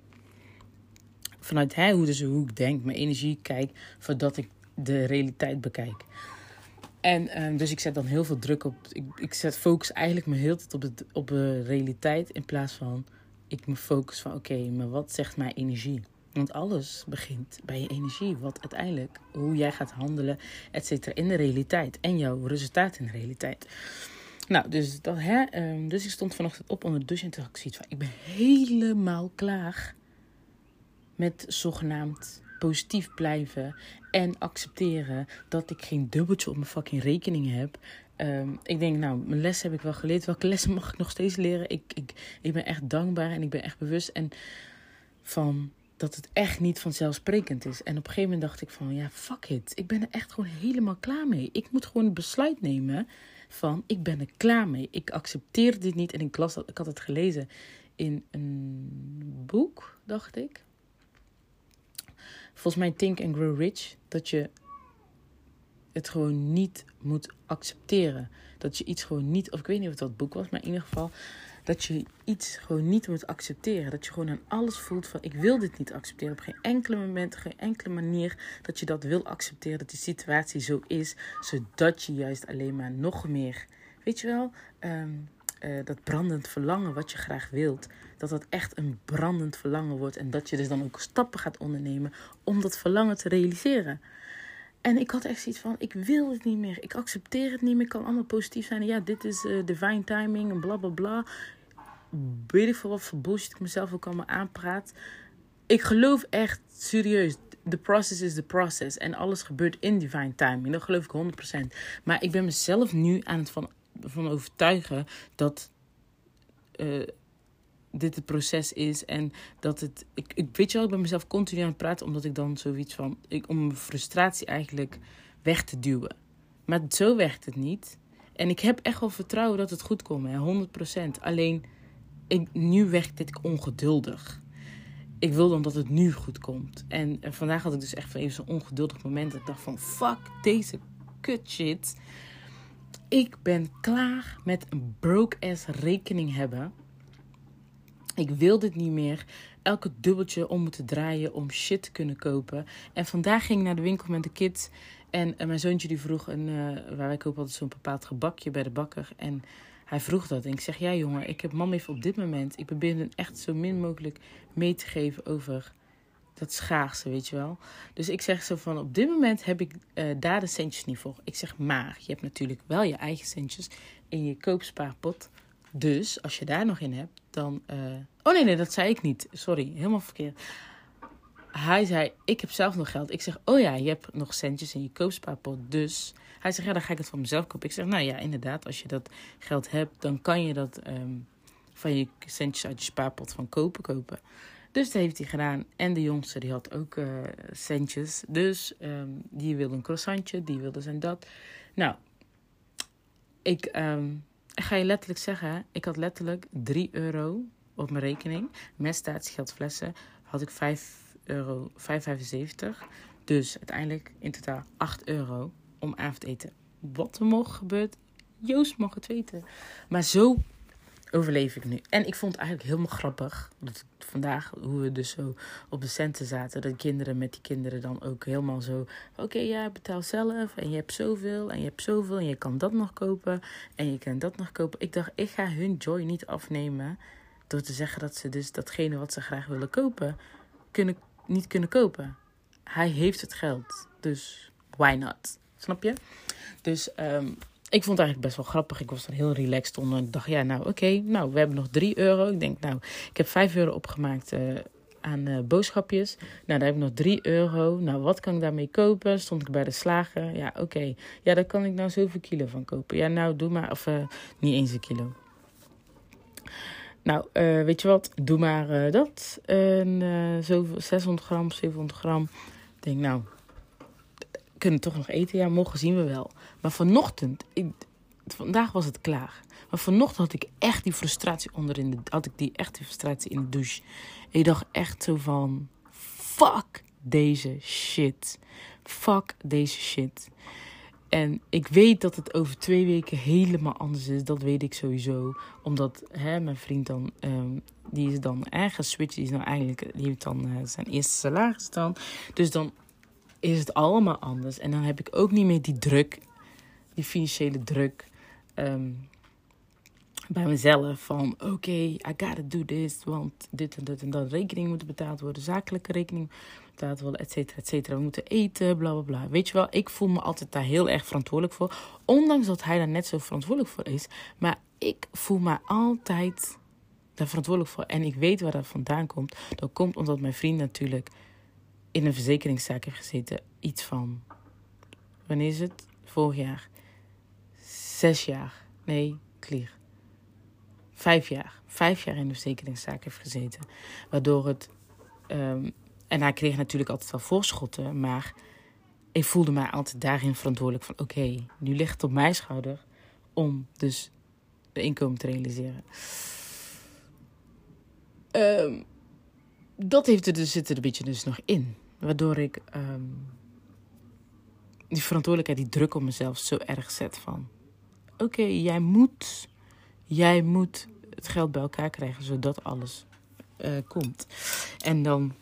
Vanuit hè, hoe, dus, hoe ik denk, mijn energie kijk. Voordat ik de realiteit bekijk. En um, dus ik zet dan heel veel druk op. Ik, ik zet focus eigenlijk me heel tijd op, het, op de realiteit. In plaats van ik me focus van oké, maar wat zegt mijn energie? Want alles begint bij je energie. Wat uiteindelijk, hoe jij gaat handelen, et cetera, in de realiteit. En jouw resultaat in de realiteit. Nou, dus, dat, hè, um, dus ik stond vanochtend op onder de douche en toen had ik zoiets van... Ik ben helemaal klaar met zogenaamd positief blijven en accepteren dat ik geen dubbeltje op mijn fucking rekening heb. Um, ik denk, nou, mijn les heb ik wel geleerd. Welke lessen mag ik nog steeds leren? Ik, ik, ik ben echt dankbaar en ik ben echt bewust en van dat het echt niet vanzelfsprekend is. En op een gegeven moment dacht ik van, ja, fuck it. Ik ben er echt gewoon helemaal klaar mee. Ik moet gewoon besluit nemen van, ik ben er klaar mee. Ik accepteer dit niet. En ik, las ik had het gelezen in een boek, dacht ik volgens mij Think and Grow Rich, dat je het gewoon niet moet accepteren. Dat je iets gewoon niet, of ik weet niet of het dat boek was, maar in ieder geval, dat je iets gewoon niet moet accepteren. Dat je gewoon aan alles voelt van ik wil dit niet accepteren. Op geen enkele moment, geen enkele manier dat je dat wil accepteren. Dat die situatie zo is. Zodat je juist alleen maar nog meer, weet je wel, ehm, eh, dat brandend verlangen wat je graag wilt. Dat dat echt een brandend verlangen wordt. En dat je dus dan ook stappen gaat ondernemen om dat verlangen te realiseren. En ik had echt zoiets van, ik wil het niet meer. Ik accepteer het niet meer. Ik kan allemaal positief zijn. Ja, dit is uh, divine timing en bla bla bla. Weet ik wat voor ik mezelf ook allemaal aanpraat. Ik geloof echt serieus. The process is the process. En alles gebeurt in divine timing. Dat geloof ik 100%. Maar ik ben mezelf nu aan het van, van overtuigen dat... Uh, dit het proces is en dat het. Ik, ik weet je wel, ik ben mezelf continu aan het praten omdat ik dan zoiets van. Ik, om mijn frustratie eigenlijk weg te duwen. Maar zo werkt het niet. En ik heb echt wel vertrouwen dat het goed komt, hè, 100%. Alleen ik, nu werkt dit ongeduldig. Ik wil dan dat het nu goed komt. En, vandaag had ik dus echt even zo'n ongeduldig moment. Dat ik dacht van fuck deze kut shit. Ik ben klaar met een broke ass rekening hebben ik wil dit niet meer. Elke dubbeltje om moeten draaien om shit te kunnen kopen. En vandaag ging ik naar de winkel met de kids. En, mijn zoontje die vroeg, een, uh, waar wij kopen altijd zo'n bepaald gebakje bij de bakker. En hij vroeg dat. En ik zeg, ja jongen, ik heb mam even op dit moment. Ik probeer hem echt zo min mogelijk mee te geven over dat schaarse, weet je wel. Dus ik zeg zo van, op dit moment heb ik uh, daar de centjes niet voor. Ik zeg, maar je hebt natuurlijk wel je eigen centjes in je koopspaarpot. Dus als je daar nog in hebt, dan. Uh... Oh nee, nee, dat zei ik niet. Sorry, helemaal verkeerd. Hij zei: Ik heb zelf nog geld. Ik zeg: Oh ja, je hebt nog centjes in je koopspaarpot. Dus hij zegt: Ja, dan ga ik het van mezelf kopen. Ik zeg: Nou ja, inderdaad, als je dat geld hebt, dan kan je dat um, van je centjes uit je spaarpot van kopen kopen. Dus dat heeft hij gedaan. En de jongste die had ook uh, centjes. Dus um, die wilde een croissantje, die wilde zijn dat. Nou, ik. Um, ik ga je letterlijk zeggen, ik had letterlijk 3 euro op mijn rekening. Met statiegeldflessen had ik 5 euro, 5,75. Dus uiteindelijk in totaal 8 euro om avondeten. Wat er mocht gebeurt, Joost mag het weten. Maar zo overleef ik nu. En ik vond het eigenlijk helemaal grappig. Dat vandaag, hoe we dus zo op de centen zaten. Dat kinderen met die kinderen dan ook helemaal zo. Oké, ja, betaal zelf. En je hebt zoveel. En je hebt zoveel. En je kan dat nog kopen. En je kan dat nog kopen. Ik dacht, ik ga hun joy niet afnemen. Door te zeggen dat ze dus datgene wat ze graag willen kopen. Kunnen, niet kunnen kopen. Hij heeft het geld. Dus why not? Snap je? Dus um, ik vond het eigenlijk best wel grappig. Ik was er heel relaxed onder. Ik dacht, ja, nou oké, nou we hebben nog 3 euro. Ik denk, nou, ik heb 5 euro opgemaakt uh, aan uh, boodschapjes. Nou, daar heb ik nog 3 euro. Nou, wat kan ik daarmee kopen? Stond ik bij de slager. Ja, oké. Ja, daar kan ik nou zoveel kilo van kopen. Ja, nou, doe maar. Of uh, niet eens een kilo. Nou, weet je wat? Doe maar dat. En, zo 600 gram, 700 gram. Ik denk, nou, kunnen toch nog eten? Ja, morgen zien we wel. Maar vanochtend, ik, vandaag was het klaar. Maar vanochtend had ik echt die frustratie onderin. De, had ik die echt die frustratie in de douche. Ik dacht echt zo van: fuck deze shit. Fuck deze shit. En ik weet dat het over twee weken helemaal anders is. Dat weet ik sowieso. Omdat hè, mijn vriend dan, um, die is dan ergens switch. Die is nou eigenlijk, die heeft dan uh, zijn eerste salaris dan. Dus dan is het allemaal anders. En dan heb ik ook niet meer die druk, die financiële druk um, bij mezelf. Van oké, okay, I gotta do this. Want dit en dat en dat. Rekening moeten betaald worden. Zakelijke rekening betaald worden, et cetera, et cetera. We moeten eten, bla bla bla. Weet je wel, ik voel me altijd daar heel erg verantwoordelijk voor. Ondanks dat hij daar net zo verantwoordelijk voor is. Maar ik voel me altijd daar verantwoordelijk voor. En ik weet waar dat vandaan komt. Dat komt omdat mijn vriend natuurlijk in een verzekeringszaak heeft gezeten. Iets van, wanneer is het? Vorig jaar. Zes jaar. Nee, clear. Vijf jaar. Vijf jaar in de verzekeringszaak heeft gezeten. Waardoor het. Um, en hij kreeg natuurlijk altijd wel voorschotten. Maar ik voelde mij altijd daarin verantwoordelijk van: oké, nu ligt het op mijn schouder om dus de inkomen te realiseren. Um, dat heeft er dus, zit er een beetje dus nog in. Waardoor ik um, die verantwoordelijkheid, die druk op mezelf zo erg zet van... Oké, jij moet, jij moet het geld bij elkaar krijgen zodat alles eh, komt. En dan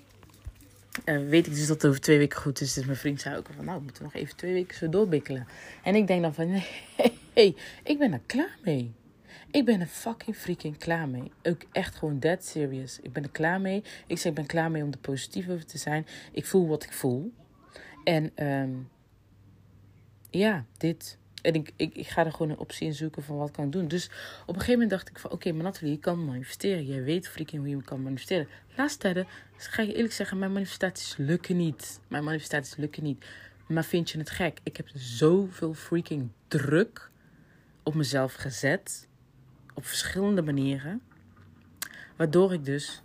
uh, weet ik dus dat het over twee weken goed is. Dus mijn vriend zei ook van, nou, we moeten nog even twee weken zo doorbikkelen. En ik denk dan van, nee, ik ben er klaar mee. Ik ben er fucking freaking klaar mee. Ook echt gewoon dead serious. Ik ben er klaar mee. Ik zeg, ik ben klaar mee om er positief over te zijn. Ik voel wat ik voel. En um, ja, dit. En ik, ik, ik ga er gewoon een optie in zoeken van wat kan ik doen. Dus op een gegeven moment dacht ik van... Oké, okay, maar Nathalie, je kan manifesteren. Jij weet freaking hoe je kan manifesteren. Laatste tijden, ga je eerlijk zeggen... Mijn manifestaties lukken niet. Mijn manifestaties lukken niet. Maar vind je het gek? Ik heb zoveel freaking druk op mezelf gezet. Op verschillende manieren. Waardoor ik dus...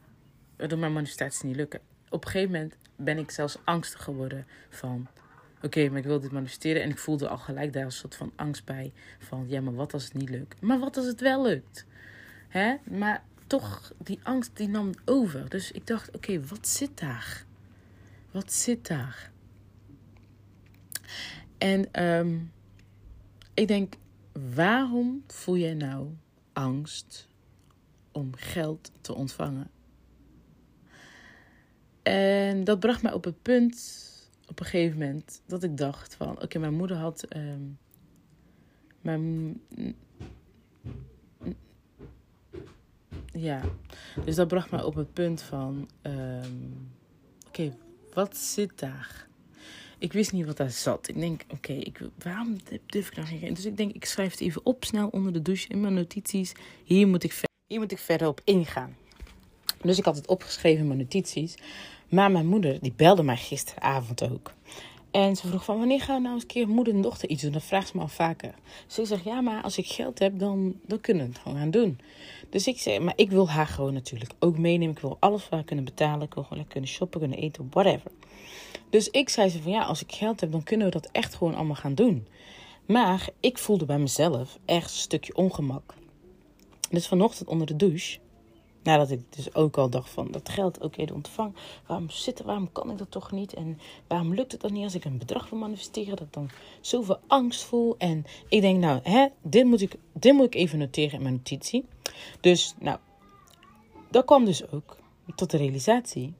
Waardoor mijn manifestaties niet lukken. Op een gegeven moment ben ik zelfs angstig geworden van oké, maar ik wil dit manifesteren. En ik voelde al gelijk daar een soort van angst bij. Van, ja, maar wat als het niet lukt? Maar wat als het wel lukt? Hè? Maar toch, die angst die nam over. Dus ik dacht, oké, wat zit daar? Wat zit daar? En um, ik denk, waarom voel jij nou angst om geld te ontvangen? En dat bracht mij op het punt op een gegeven moment dat ik dacht van... Oké, mijn moeder had... Um, mijn... Ja, dus dat bracht mij op het punt van... Um, oké, wat zit daar? Ik wist niet wat daar zat. Ik denk, oké, waarom durf ik nou geen... Dus ik denk, ik schrijf het even op snel onder de douche in mijn notities. Hier moet ik, hier moet ik verder op ingaan. Dus ik had het opgeschreven in mijn notities. Maar mijn moeder, die belde mij gisteravond ook. En ze vroeg van, wanneer gaan we nou eens een keer moeder en dochter iets doen? Dat vraagt ze me al vaker. Dus ik zeg, ja, maar als ik geld heb, dan, dan kunnen we het gewoon gaan doen. Dus ik zeg, maar ik wil haar gewoon natuurlijk ook meenemen. Ik wil alles voor haar kunnen betalen. Ik wil gewoon kunnen shoppen, kunnen eten, whatever. Dus ik zei ze van, ja, als ik geld heb, dan kunnen we dat echt gewoon allemaal gaan doen. Maar ik voelde bij mezelf echt een stukje ongemak. Dus vanochtend onder de douche Nadat ik dus ook al dacht van dat geld ook eerder ontvang. Waarom zitten, waarom kan ik dat toch niet? En waarom lukt het dan niet als ik een bedrag wil manifesteren? Dat ik dan zoveel angst voel. En ik denk nou, hè, dit, moet ik, dit moet ik even noteren in mijn notitie. Dus nou, dat kwam dus ook tot de realisatie.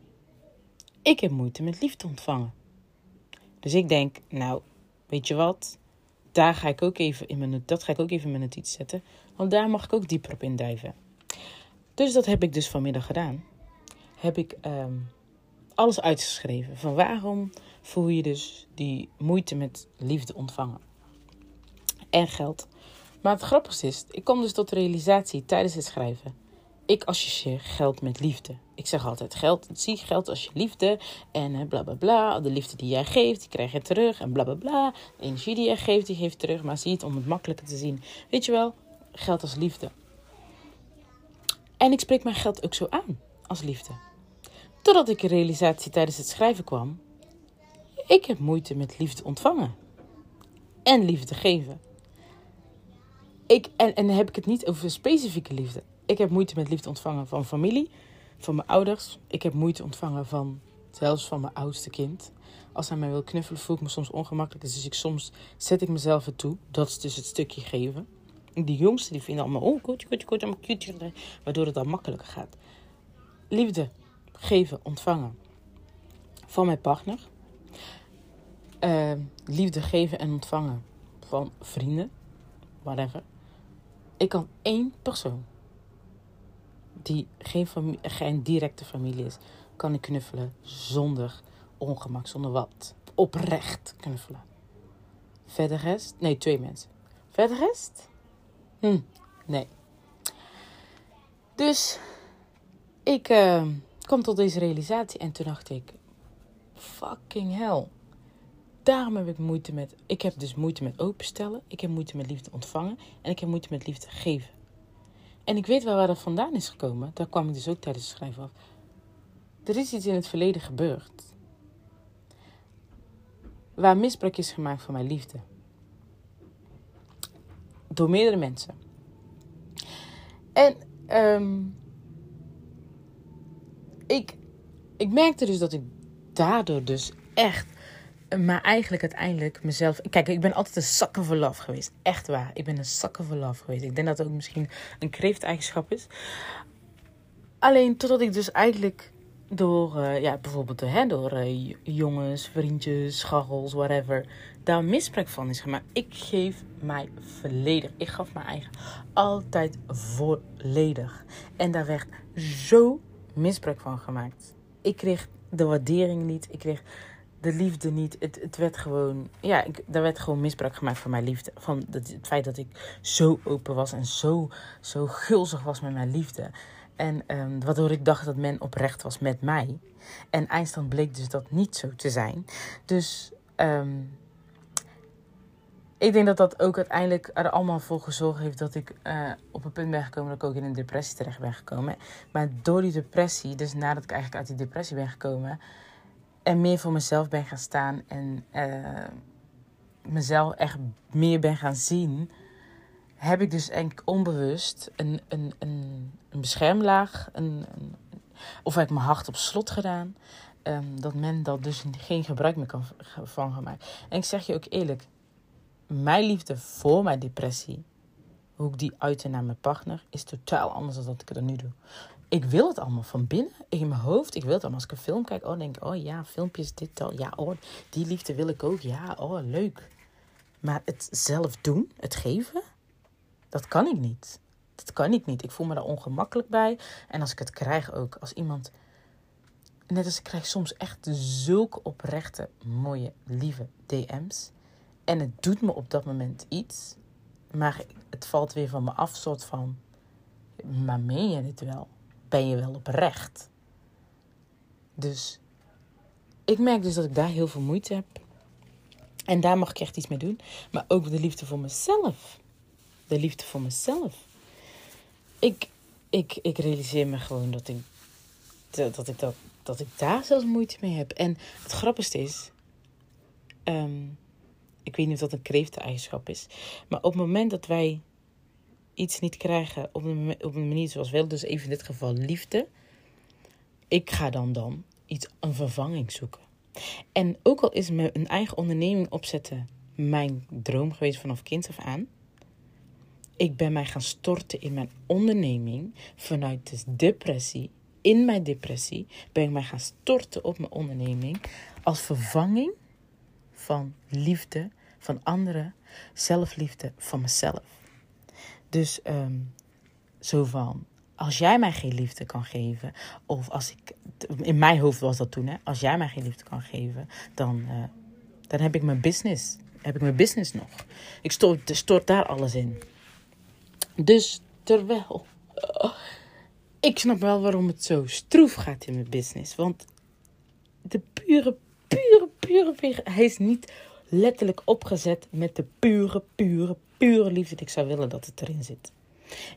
Ik heb moeite met liefde ontvangen. Dus ik denk, nou, weet je wat? Daar ga ik ook even in mijn, dat ga ik ook even in mijn notitie zetten. Want daar mag ik ook dieper op induiven. Dus dat heb ik dus vanmiddag gedaan. Heb ik ehm, alles uitgeschreven. Van waarom voel je dus die moeite met liefde ontvangen. En geld. Maar het grappigste is, ik kom dus tot de realisatie tijdens het schrijven. Ik associeer geld met liefde. Ik zeg altijd geld, zie geld als je liefde en bla bla bla. De liefde die jij geeft, die krijg je terug en bla bla bla. De energie die jij geeft, die geeft terug. Maar zie het om het makkelijker te zien. Weet je wel, geld als liefde. En ik spreek mijn geld ook zo aan als liefde. Totdat ik een realisatie tijdens het schrijven kwam. Ik heb moeite met liefde ontvangen. En liefde geven. Ik, en, en dan heb ik het niet over specifieke liefde. Ik heb moeite met liefde ontvangen van familie, van mijn ouders. Ik heb moeite ontvangen van zelfs van mijn oudste kind. Als hij mij wil knuffelen, voel ik me soms ongemakkelijk. Dus ik, soms zet ik mezelf ertoe. Dat is dus het stukje geven. Die jongsten die vinden allemaal, oh, goed, goed, goed, allemaal cute. Waardoor het dan makkelijker gaat. Liefde geven, ontvangen van mijn partner. Uh, liefde geven en ontvangen van vrienden. Whatever. Ik kan één persoon die geen, geen directe familie is, kan ik knuffelen zonder ongemak, zonder wat. Oprecht knuffelen. Verder rest, nee, twee mensen. Verder rest, Hm, nee. Dus ik kwam tot deze realisatie en toen dacht ik: fucking hell. Daarom heb ik moeite met. Ik heb dus moeite met openstellen. Ik heb moeite met liefde ontvangen. En ik heb moeite met liefde geven. En ik weet wel waar dat vandaan is gekomen. Daar kwam ik dus ook tijdens het schrijven af. Er is iets in het verleden gebeurd. Waar misbruik is gemaakt van mijn liefde door meerdere mensen. En um, ik, ik merkte dus dat ik daardoor dus echt maar eigenlijk uiteindelijk mezelf. Kijk, ik ben altijd een zakken voor love geweest. Echt waar. Ik ben een zakken voor love geweest. Ik denk dat het ook misschien een kreefteigenschap is. Alleen totdat ik dus eigenlijk door, uh, ja, bijvoorbeeld hè, door uh, jongens, vriendjes, scharrels, whatever, daar misbruik van is gemaakt. Ik geef mij volledig. Ik gaf mijn eigen altijd volledig. En daar werd zo misbruik van gemaakt. Ik kreeg de waardering niet. Ik kreeg de liefde niet. Het, het werd gewoon, ja, ik, daar werd gewoon misbruik gemaakt van mijn liefde. Van het, het feit dat ik zo open was en zo, zo gulzig was met mijn liefde. En um, waardoor ik dacht dat men oprecht was met mij. En eindstand bleek dus dat niet zo te zijn. Dus um, ik denk dat dat ook uiteindelijk er allemaal voor gezorgd heeft dat ik uh, op een punt ben gekomen dat ik ook in een depressie terecht ben gekomen. Maar door die depressie, dus nadat ik eigenlijk uit die depressie ben gekomen en meer voor mezelf ben gaan staan en uh, mezelf echt meer ben gaan zien, heb ik dus eigenlijk onbewust een, een, een, een beschermlaag, een, een, of heb ik mijn hart op slot gedaan. Um, dat men dat dus geen gebruik meer kan van gemaakt. En ik zeg je ook eerlijk, mijn liefde voor mijn depressie, hoe ik die uitte naar mijn partner, is totaal anders dan dat ik het nu doe. Ik wil het allemaal van binnen, in mijn hoofd. Ik wil het allemaal. Als ik een film kijk, oh, denk ik, oh ja, filmpjes, dit al. Ja, oh, die liefde wil ik ook. Ja, oh, leuk. Maar het zelf doen, het geven, dat kan ik niet. Dat kan ik niet. Ik voel me daar ongemakkelijk bij. En als ik het krijg ook, als iemand... Net als ik krijg soms echt zulke oprechte, mooie, lieve DM's. En het doet me op dat moment iets. Maar het valt weer van me af, soort van... Maar meen je dit wel? Ben je wel oprecht? Dus ik merk dus dat ik daar heel veel moeite heb. En daar mag ik echt iets mee doen. Maar ook de liefde voor mezelf. De liefde voor mezelf. Ik, ik, ik realiseer me gewoon dat ik, dat, ik dat, dat ik daar zelfs moeite mee heb. En het grappigste is. Um, ik weet niet of dat een kreefteneigenschap is. Maar op het moment dat wij iets niet krijgen op een, op een manier zoals wel, dus even in dit geval liefde. Ik ga dan dan iets, een vervanging zoeken. En ook al is me een eigen onderneming opzetten mijn droom geweest vanaf kind af aan. Ik ben mij gaan storten in mijn onderneming vanuit de depressie. In mijn depressie ben ik mij gaan storten op mijn onderneming als vervanging van liefde van anderen, zelfliefde van mezelf. Dus um, zo van, als jij mij geen liefde kan geven, of als ik, in mijn hoofd was dat toen, hè, als jij mij geen liefde kan geven, dan, uh, dan heb ik mijn business, heb ik mijn business nog. Ik stort, daar alles in. Dus terwijl, ik snap wel waarom het zo stroef gaat in mijn business, want de pure, pure, pure hij is niet letterlijk opgezet met de pure, pure, pure liefde ik zou willen dat het erin zit.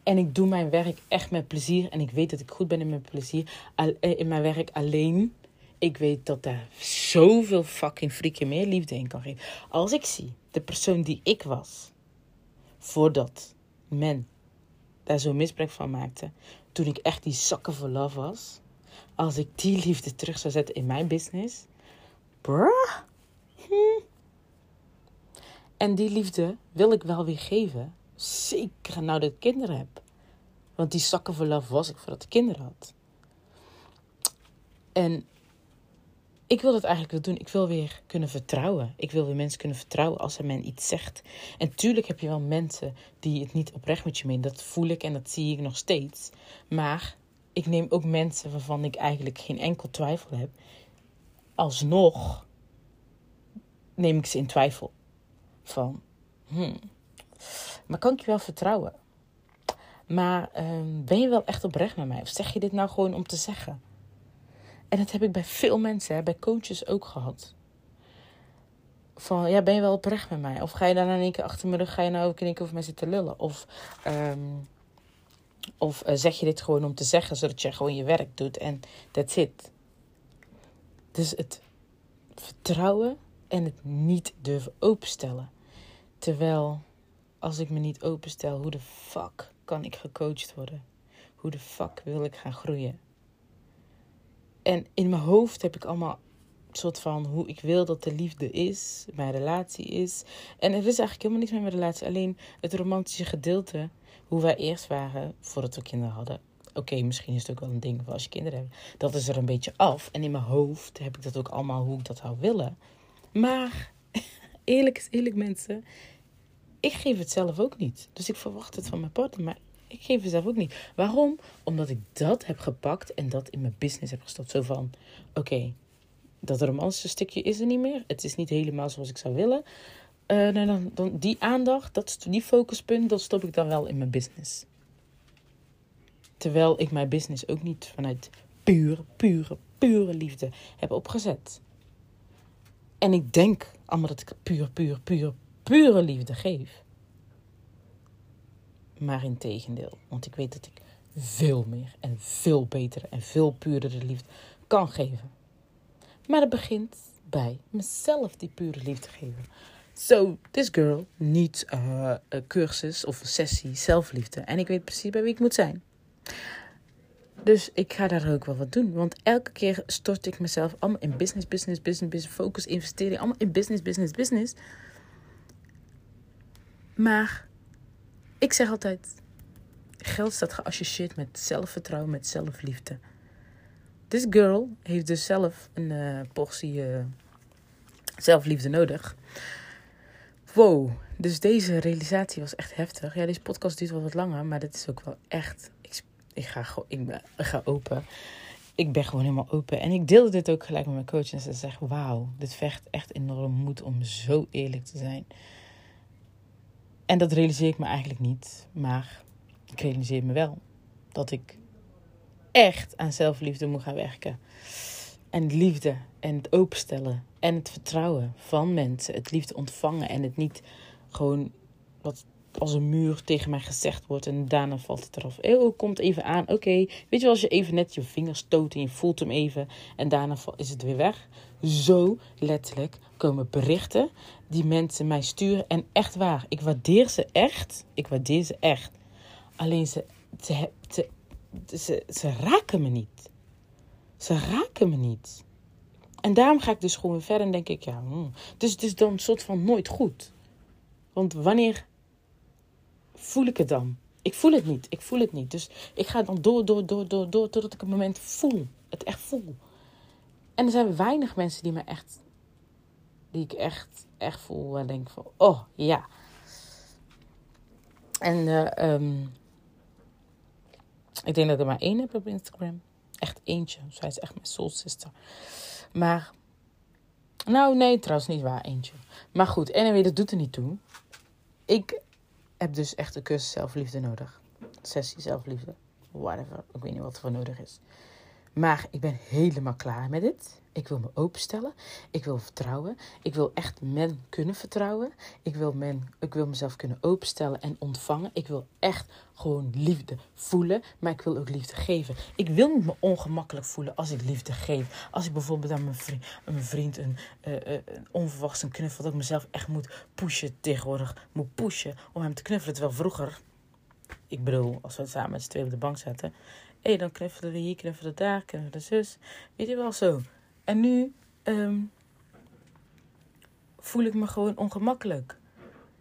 En ik doe mijn werk echt met plezier. En ik weet dat ik goed ben in mijn plezier. Eh, in mijn werk alleen. Ik weet dat daar zoveel fucking freaking meer liefde in kan geven. Als ik zie de persoon die ik was. Voordat men daar zo misbruik van maakte. Toen ik echt die zakken voor love was. Als ik die liefde terug zou zetten in mijn business. Bruh. Hm. En die liefde wil ik wel weer geven. Zeker nou dat ik kinderen heb. Want die zakken voor love was ik voordat ik kinderen had. En ik wil dat eigenlijk wel doen. Ik wil weer kunnen vertrouwen. Ik wil weer mensen kunnen vertrouwen als er men iets zegt. En tuurlijk heb je wel mensen die het niet oprecht met je meen. Dat voel ik en dat zie ik nog steeds. Maar ik neem ook mensen waarvan ik eigenlijk geen enkel twijfel heb. Alsnog neem ik ze in twijfel van, hmm, maar kan ik je wel vertrouwen? Maar um, ben je wel echt oprecht met mij? Of zeg je dit nou gewoon om te zeggen? En dat heb ik bij veel mensen, hè, bij coaches ook gehad. Van, ja, ben je wel oprecht met mij? Of ga je dan in één keer achter mijn rug, ga je nou ook in één keer over mij zitten lullen? Of, um, of uh, zeg je dit gewoon om te zeggen, zodat je gewoon je werk doet en that's it. Dus het vertrouwen en het niet durven openstellen. Terwijl als ik me niet openstel, hoe de fuck kan ik gecoacht worden? Hoe de fuck wil ik gaan groeien? En in mijn hoofd heb ik allemaal soort van hoe ik wil dat de liefde is, mijn relatie is. En er is eigenlijk helemaal niks met mijn relatie, alleen het romantische gedeelte, hoe wij eerst waren voordat we kinderen hadden. Oké, misschien is het ook wel een ding voor als je kinderen hebt. Dat is er een beetje af. En in mijn hoofd heb ik dat ook allemaal hoe ik dat zou willen. Maar eerlijk is eerlijk, mensen. Ik geef het zelf ook niet. Dus ik verwacht het van mijn partner. Maar ik geef het zelf ook niet. Waarom? Omdat ik dat heb gepakt en dat in mijn business heb gestopt. Zo van: oké, dat romantische stukje is er niet meer. Het is niet helemaal zoals ik zou willen. Uh, nou dan, dan, die aandacht, dat, die focuspunt, dat stop ik dan wel in mijn business. Terwijl ik mijn business ook niet vanuit pure, pure, pure liefde heb opgezet. En ik denk allemaal dat ik puur, puur, puur, pure liefde geef. Maar in tegendeel, want ik weet dat ik veel meer en veel betere en veel puurdere liefde kan geven. Maar het begint bij mezelf die pure liefde geven. So, this girl needs a, a cursus of een sessie zelfliefde. En ik weet precies bij wie ik moet zijn. Dus ik ga daar ook wel wat doen. Want elke keer stort ik mezelf allemaal in business, business, business, business, focus, investering. Allemaal in business, business, business. Maar ik zeg altijd: geld staat geassocieerd met zelfvertrouwen, met zelfliefde. This girl heeft dus zelf een uh, portie uh, zelfliefde nodig. Wow, dus deze realisatie was echt heftig. Ja, deze podcast duurt wel wat langer, maar dit is ook wel echt. Ik, ga, ik ga open. Ik ben gewoon helemaal open. En ik deelde dit ook gelijk met mijn coach. En ze zegt: Wauw, dit vecht echt enorm moed om zo eerlijk te zijn. En dat realiseer ik me eigenlijk niet. Maar ik realiseer me wel dat ik echt aan zelfliefde moet gaan werken. En liefde en het openstellen en het vertrouwen van mensen. Het liefde ontvangen en het niet gewoon wat als een muur tegen mij gezegd wordt en daarna valt het eraf. Oh, komt even aan. Oké, weet je wel, als je even net je vingers stoot en je voelt hem even en daarna is het weer weg. Zo letterlijk komen berichten die mensen mij sturen en echt waar. Ik waardeer ze echt. Ik waardeer ze echt. Alleen ze, ze, ze ze, raken me niet. Ze raken me niet. En daarom ga ik dus gewoon verder en denk ik, ja, hmm. dus het is dan een soort van nooit goed. Want wanneer voel ik het dan? Ik voel het niet, ik voel het niet. Dus ik ga dan door, door, door, door, door, totdat ik een moment voel. Het echt voel. En er zijn weinig mensen die me echt, die ik echt, echt voel. En denk van, oh ja. En uh, um, ik denk dat ik er maar één heb op Instagram. Echt eentje. Zij is echt mijn soul sister. Maar, nou nee, trouwens niet waar, eentje. Maar goed, anyway, dat doet er niet toe. Ik heb dus echt een cursus zelfliefde nodig. Sessie zelfliefde. Whatever. Ik weet niet wat er voor nodig is. Maar ik ben helemaal klaar met dit. Ik wil me openstellen. Ik wil vertrouwen. Ik wil echt men kunnen vertrouwen. Ik wil, men, ik wil mezelf kunnen openstellen en ontvangen. Ik wil echt gewoon liefde voelen. Maar ik wil ook liefde geven. Ik wil me ongemakkelijk voelen als ik liefde geef. Als ik bijvoorbeeld aan mijn vriend, vriend een, uh, onverwachts een knuffel. Dat ik mezelf echt moet pushen tegenwoordig. Moet pushen om hem te knuffelen. Terwijl vroeger, ik bedoel, als we samen met z'n tweeën op de bank zaten. Hé, dan knuffelen we hier, knuffelen daar, knuffelen de zus. Weet je wel zo. En nu um, voel ik me gewoon ongemakkelijk.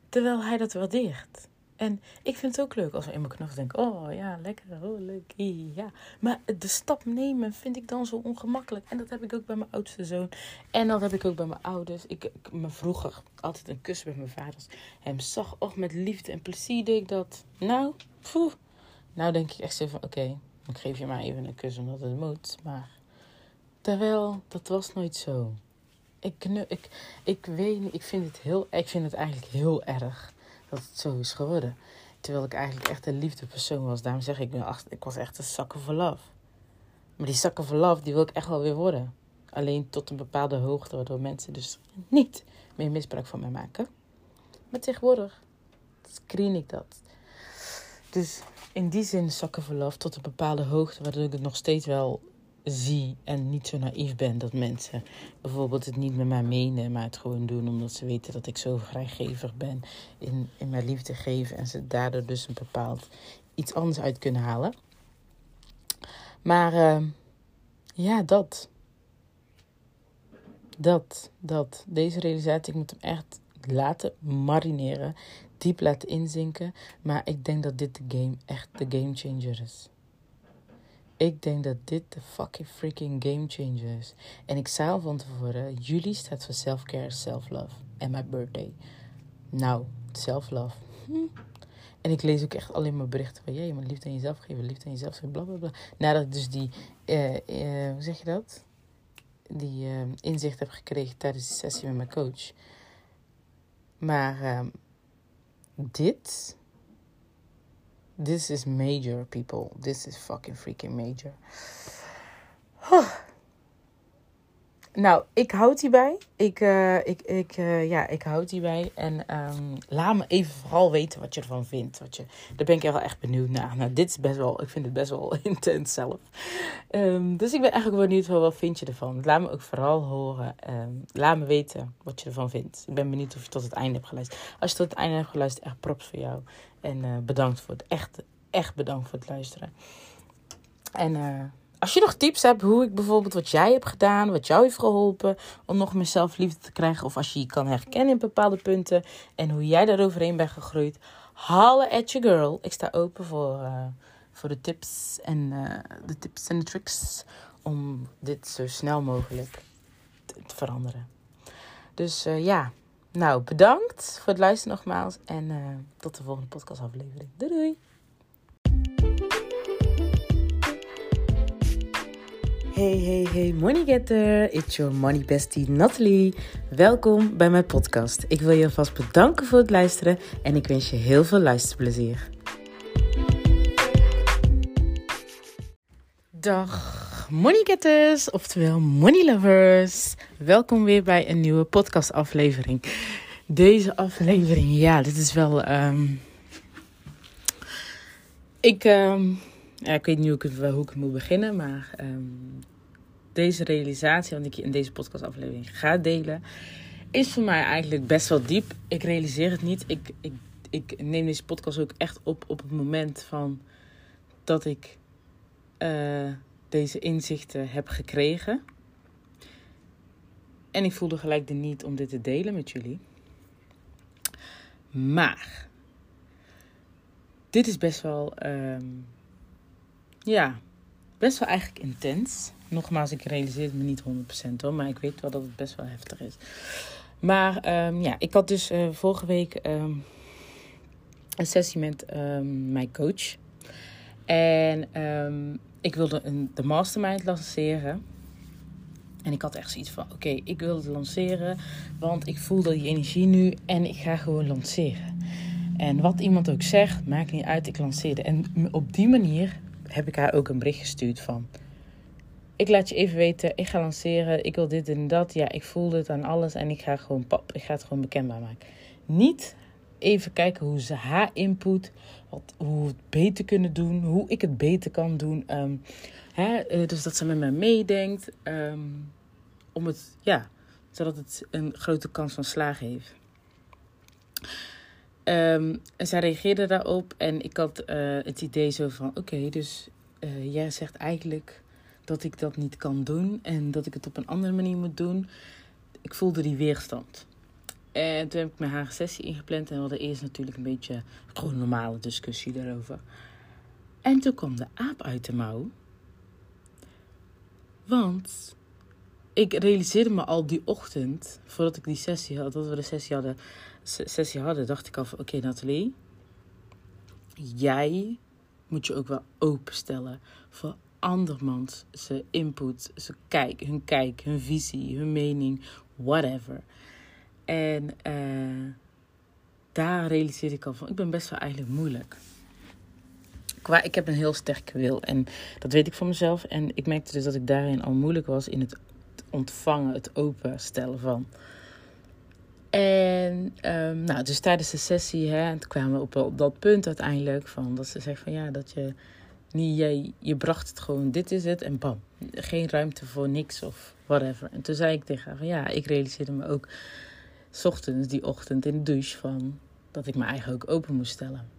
Terwijl hij dat waardeert. En ik vind het ook leuk als we in mijn knuffel denken: oh ja, lekker, oh leuk, ja. Maar de stap nemen vind ik dan zo ongemakkelijk. En dat heb ik ook bij mijn oudste zoon. En dat heb ik ook bij mijn ouders. Ik, me vroeger altijd een kus bij mijn vaders. Hem zag, och, met liefde en plezier deed ik dat. Nou, poeh. Nou denk ik echt zo van: oké, ik geef je maar even een kus omdat het moet. Maar terwijl dat was nooit zo. Ik, ik, ik weet niet, ik vind, het heel, ik vind het eigenlijk heel erg dat het zo is geworden. Terwijl ik eigenlijk echt een liefdepersoon was. Daarom zeg ik, ik was echt een zakken voor love. Maar die zakken voor love, die wil ik echt wel weer worden. Alleen tot een bepaalde hoogte, waardoor mensen dus niet meer misbruik van mij maken. Maar tegenwoordig screen ik dat. Dus in die zin zakken voor love tot een bepaalde hoogte, waardoor ik het nog steeds wel zie en niet zo naïef ben dat mensen bijvoorbeeld het niet met mij menen, maar het gewoon doen omdat ze weten dat ik zo vrijgevig ben in, in mijn liefde geven en ze daardoor dus een bepaald iets anders uit kunnen halen. Maar uh, ja, dat. dat, dat, deze realisatie, ik moet hem echt laten marineren, diep laten inzinken. Maar ik denk dat dit de game echt de game changer is. Ik denk dat dit de fucking freaking game changer is. En ik zei al van tevoren, juli staat voor self-care, self-love. En mijn birthday. Nou, self-love. Hm. En ik lees ook echt alleen maar berichten van... je moet liefde aan jezelf geven, liefde aan jezelf geven, bla bla bla. Nadat ik dus die... Uh, uh, hoe zeg je dat? Die uh, inzicht heb gekregen tijdens de sessie met mijn coach. Maar ehm, dit This is major, people. This is fucking freaking major. Nou, ik houd hierbij. Ik, uh, ik, ik, uh, ja, ik houd hierbij. En um, laat me even vooral weten wat je ervan vindt. Wat je, daar ben ik wel echt benieuwd naar. Nou, dit is best wel, ik vind het best wel intens zelf. Um, dus ik ben eigenlijk benieuwd van wat vind je ervan. Laat me ook vooral horen. Um, laat me weten wat je ervan vindt. Ik ben benieuwd of je tot het einde hebt geluisterd. Als je tot het einde hebt geluisterd, echt props voor jou. En uh, bedankt voor het, echt, echt bedankt voor het luisteren. En als je nog tips hebt hoe ik bijvoorbeeld wat jij hebt gedaan, wat jou heeft geholpen om nog meer zelfliefde te krijgen, of als je je kan herkennen in bepaalde punten en hoe jij daar overheen bent gegroeid, halen at your girl. Ik sta open voor, uh, voor de tips en uh, de tips en de tricks om dit zo snel mogelijk te, veranderen. Dus uh, ja, nou bedankt voor het luisteren nogmaals en tot de volgende podcastaflevering. Doei doei! Hey, hey, hey, money getter. It's your money bestie Natalie. Welkom bij mijn podcast. Ik wil je alvast bedanken voor het luisteren en ik wens je heel veel luisterplezier. Dag money getters, oftewel money lovers. Welkom weer bij een nieuwe podcastaflevering. Deze aflevering, ja, dit is wel... Um... Ik... Um ja, ik weet niet hoe ik, ik moet beginnen, maar um, deze realisatie, wat ik in deze podcastaflevering ga delen, is voor mij eigenlijk best wel diep. Ik realiseer het niet. Ik, ik, ik neem deze podcast ook echt op op het moment van dat ik uh, deze inzichten heb gekregen. En ik voelde gelijk de niet om dit te delen met jullie. Maar dit is best wel. Um, ja, best wel eigenlijk intens. Nogmaals, ik realiseer het me niet 100% hoor, maar ik weet wel dat het best wel heftig is. Maar um, ja, ik had dus uh, vorige week um, een sessie met um, mijn coach. En ik wilde een, de mastermind lanceren. En ik had echt zoiets van: oké, ik wil het lanceren, want ik voel die energie nu en ik ga gewoon lanceren. En wat iemand ook zegt, maakt niet uit, ik lanceerde. En op die manier heb ik haar ook een bericht gestuurd van... Ik laat je even weten, ik ga lanceren, ik wil dit en dat. Ja, ik voel het aan alles en ik ga gewoon pap, ik ga het gewoon bekendbaar maken. Niet even kijken hoe ze haar input, wat, hoe we het beter kunnen doen, hoe ik het beter kan doen. Um, hè, eh, dus dat ze met mij meedenkt, um, om het, ja, zodat het een grote kans van slagen heeft. Um, zij reageerde daarop en ik had uh, het idee zo van: oké, dus uh, jij zegt eigenlijk dat ik dat niet kan doen en dat ik het op een andere manier moet doen. Ik voelde die weerstand. En toen heb ik met haar sessie ingepland en we hadden eerst natuurlijk een beetje gewoon een normale discussie daarover. En toen kwam de aap uit de mouw. Want ik realiseerde me al die ochtend, voordat ik die sessie had, dat we de sessie hadden, sessie hadden, dacht ik al van, oké Nathalie, jij moet je ook wel openstellen voor andermans zijn input, zijn kijk, hun kijk, hun visie, hun mening, whatever. En uh, daar realiseerde ik al van, ik ben best wel eigenlijk moeilijk. Qua, ik heb een heel sterke wil en dat weet ik van mezelf. En ik merkte dus dat ik daarin al moeilijk was in het ontvangen, het openstellen van. En um, nou, dus tijdens de sessie, hè, en toen kwamen we op, dat punt uiteindelijk van dat ze zegt van ja, dat je niet, je, je bracht het gewoon, dit is het en bam, geen ruimte voor niks of whatever. En toen zei ik tegen haar van ja, ik realiseerde me ook s ochtends, die ochtend in de douche van dat ik me eigen ook open moest stellen.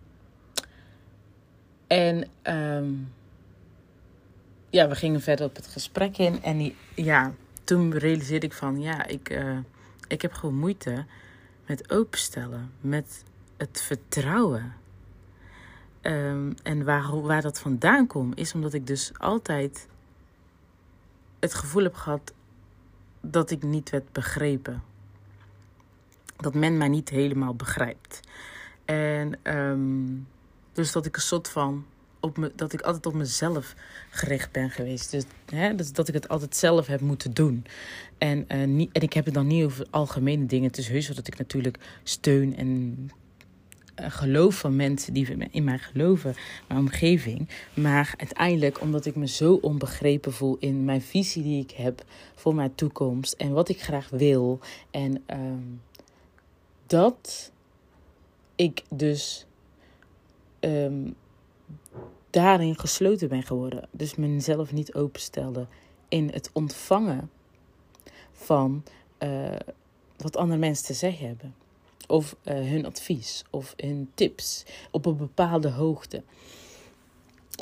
En um, ja, we gingen verder op het gesprek in en die, ja, toen realiseerde ik van ja, ik, uh, ik heb gewoon moeite met openstellen, met het vertrouwen. Um, en waar, waar dat vandaan komt, is omdat ik dus altijd het gevoel heb gehad dat ik niet werd begrepen. Dat men mij niet helemaal begrijpt. En um, dus dat ik een soort van dat ik altijd op mezelf gericht ben geweest. Dus, hè, dus dat ik het altijd zelf heb moeten doen. En, uh, niet, en ik heb het dan niet over algemene dingen. Het is heus dat ik natuurlijk steun en uh, geloof van mensen die in mij geloven, mijn omgeving. Maar uiteindelijk, omdat ik me zo onbegrepen voel in mijn visie die ik heb voor mijn toekomst en wat ik graag wil. En um, dat ik dus. Um, daarin gesloten ben geworden. Dus mezelf niet openstelde in het ontvangen van uh, wat andere mensen te zeggen hebben. Of uh, hun advies of hun tips op een bepaalde hoogte.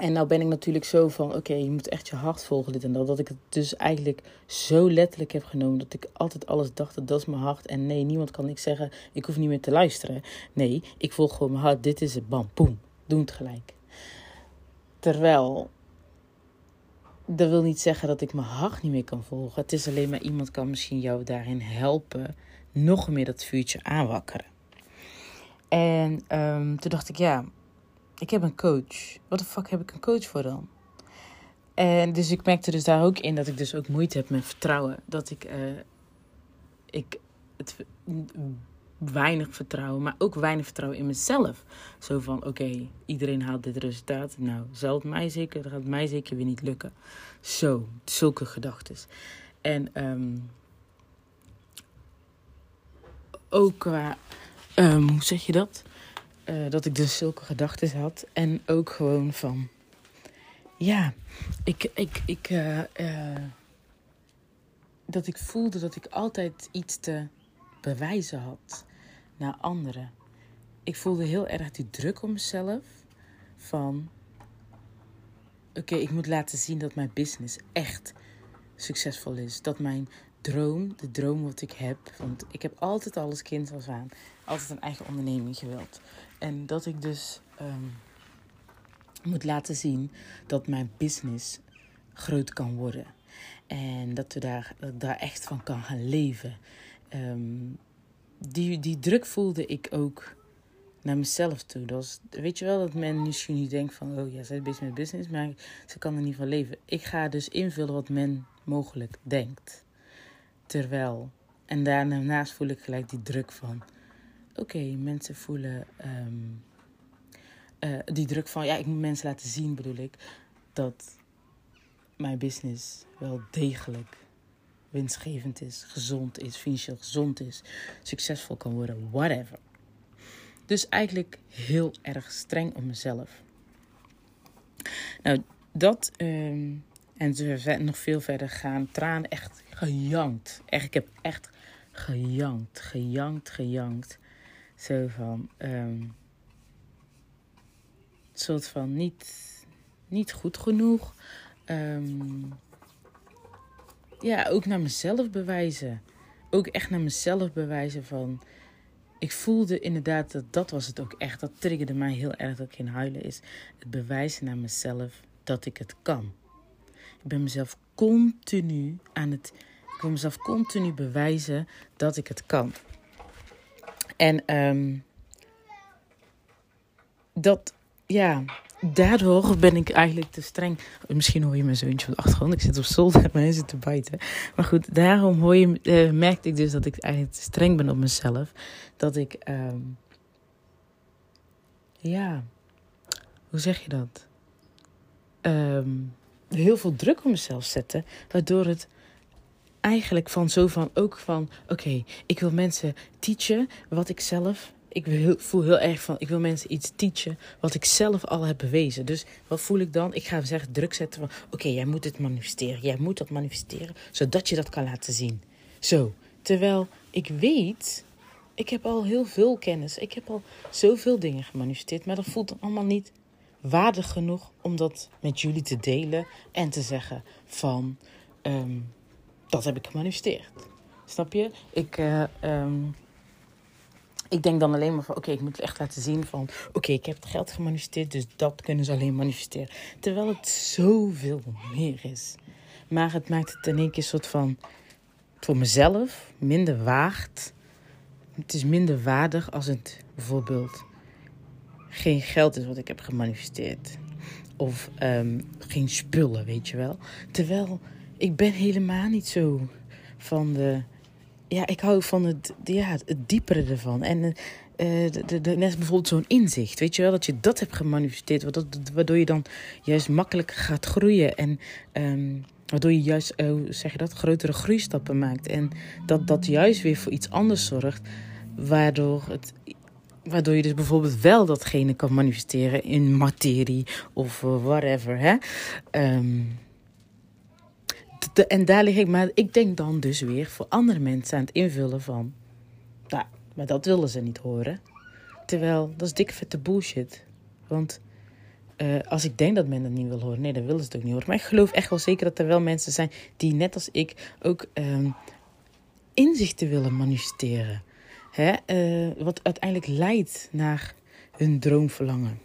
En nou ben ik natuurlijk zo van, oké, je moet echt je hart volgen, dit en dat. Dat ik het dus eigenlijk zo letterlijk heb genomen. Dat ik altijd alles dacht, dat is mijn hart. En nee, niemand kan ik zeggen, ik hoef niet meer te luisteren. Nee, ik volg gewoon mijn hart, dit is het, bam, boem. Doe het gelijk. Terwijl, dat wil niet zeggen dat ik mijn hart niet meer kan volgen. Het is alleen maar iemand kan misschien jou daarin helpen. Nog meer dat vuurtje aanwakkeren. En um, toen dacht ik, ja, ik heb een coach. Wat de fuck heb ik een coach voor dan? En dus ik merkte dus daar ook in dat ik dus ook moeite heb met vertrouwen. Dat ik, uh, ik het weinig vertrouwen, maar ook weinig vertrouwen in mezelf. Zo van, oké, iedereen haalt dit resultaat. Nou, zal het mij zeker, dat gaat mij zeker weer niet lukken. Zo, zulke gedachten. En um, ook qua, um, hoe zeg je dat? Uh, dat ik dus zulke gedachten had. En ook gewoon van, ja, ik, ik, ik, uh, uh, dat ik voelde dat ik altijd iets te bewijzen had naar anderen. Ik voelde heel erg die druk op mezelf van oké, ik moet laten zien dat mijn business echt succesvol is. Dat mijn droom, de droom wat ik heb, want ik heb altijd alles kind als aan, altijd een eigen onderneming gewild. En dat ik dus um, moet laten zien dat mijn business groot kan worden. En dat, we daar, daar echt van kan gaan leven. Um, die, die druk voelde ik ook naar mezelf toe. Dat weet je wel dat men misschien niet denkt van... oh ja, zij is bezig met business, maar ze kan er niet van leven. Ik ga dus invullen wat men mogelijk denkt. Terwijl... En daarnaast voel ik gelijk die druk van... Oké, mensen voelen... Um, uh, die druk van... Ja, ik moet mensen laten zien, bedoel ik... dat mijn business wel degelijk winstgevend is, gezond is, financieel gezond is, succesvol kan worden, whatever. Dus eigenlijk heel erg streng op mezelf. Nou, dat um, en ze nog veel verder gaan. Tranen echt gejankt. Echt, ik heb echt gejankt, gejankt, gejankt. Zo van, um, soort van niet, niet goed genoeg. Um, ja, ook naar mezelf bewijzen. Ook echt naar mezelf bewijzen van... Ik voelde inderdaad dat dat was het ook echt. Dat triggerde mij heel erg dat ik in huilen is. Het bewijzen naar mezelf dat ik het kan. Ik ben mezelf continu aan het... Ik wil mezelf continu bewijzen dat ik het kan. En um, dat, ja, daardoor ben ik eigenlijk te streng. Misschien hoor je mijn zoontje op de achtergrond. Ik zit op zolder en hij zit te bijten. Maar goed, daarom hoor je, uh, merkte ik dus dat ik eigenlijk te streng ben op mezelf. Dat ik, um, ja, hoe zeg je dat? Um, heel veel druk op mezelf zetten. Waardoor het eigenlijk van zo van ook van oké, ik wil mensen teachen wat ik zelf ik voel heel erg van, ik wil mensen iets teachen wat ik zelf al heb bewezen. Dus wat voel ik dan? Ik ga zeggen, druk zetten van, oké, jij moet het manifesteren. Jij moet dat manifesteren, zodat je dat kan laten zien. Zo, terwijl ik weet, ik heb al heel veel kennis. Ik heb al zoveel dingen gemanifesteerd, maar dat voelt allemaal niet waardig genoeg om dat met jullie te delen en te zeggen van, um, dat heb ik gemanifesteerd. Snap je? Ik, uh, um, ik denk dan alleen maar van, oké, ik moet echt laten zien van, oké, ik heb het geld gemanifesteerd, dus dat kunnen ze alleen manifesteren. Terwijl het zoveel meer is. Maar het maakt het in één keer een soort van, voor mezelf, minder waard. Het is minder waardig als het bijvoorbeeld geen geld is wat ik heb gemanifesteerd. Of um, geen spullen, weet je wel. Terwijl ik ben helemaal niet zo van de ja, ik hou van het, ja, het diepere ervan. En uh, de, net bijvoorbeeld zo'n inzicht, weet je wel, dat je dat hebt gemanifesteerd, waardoor je dan juist makkelijker gaat groeien en um, waardoor je juist, uh, zeg je dat, grotere groeistappen maakt. En dat dat juist weer voor iets anders zorgt, waardoor het Waardoor je dus bijvoorbeeld wel datgene kan manifesteren in materie of uh, whatever. Hè? Um, en daar lig ik, maar ik denk dan dus weer voor andere mensen aan het invullen van. Nou, maar dat willen ze niet horen. Terwijl, dat is dikke vette bullshit. Want uh, als ik denk dat men dat niet wil horen, nee, dan willen ze het ook niet horen. Maar ik geloof echt wel zeker dat er wel mensen zijn die, net als ik, ook um, inzichten willen manifesteren. Hè? Uh, wat uiteindelijk leidt naar hun droomverlangen.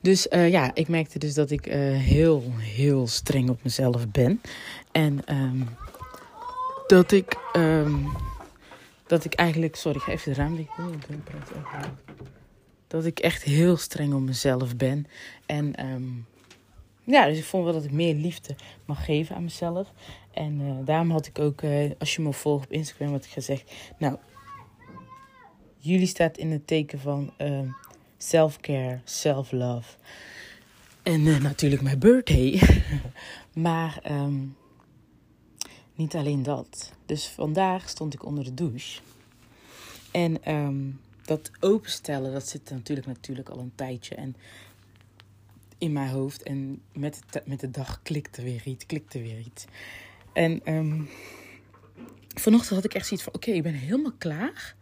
Dus uh, ja, ik merkte dus dat ik uh, heel, heel streng op mezelf ben. En um, dat ik, um, dat ik eigenlijk, sorry, ik ga even de raam doen. Dat ik echt heel streng op mezelf ben. En um, ja, dus ik vond wel dat ik meer liefde mag geven aan mezelf. En uh, daarom had ik ook, als je me volgt op Instagram, had ik gezegd, nou, jullie staat in het teken van self-care, self-love. En uh, natuurlijk mijn birthday. maar um, niet alleen dat. Dus vandaag stond ik onder de douche. En um, dat openstellen, dat zit natuurlijk, natuurlijk al een tijdje. En in mijn hoofd. En met de, met de dag klikte weer iets, klikte weer iets. En um, vanochtend had ik echt zoiets van: oké, okay, ik ben helemaal klaar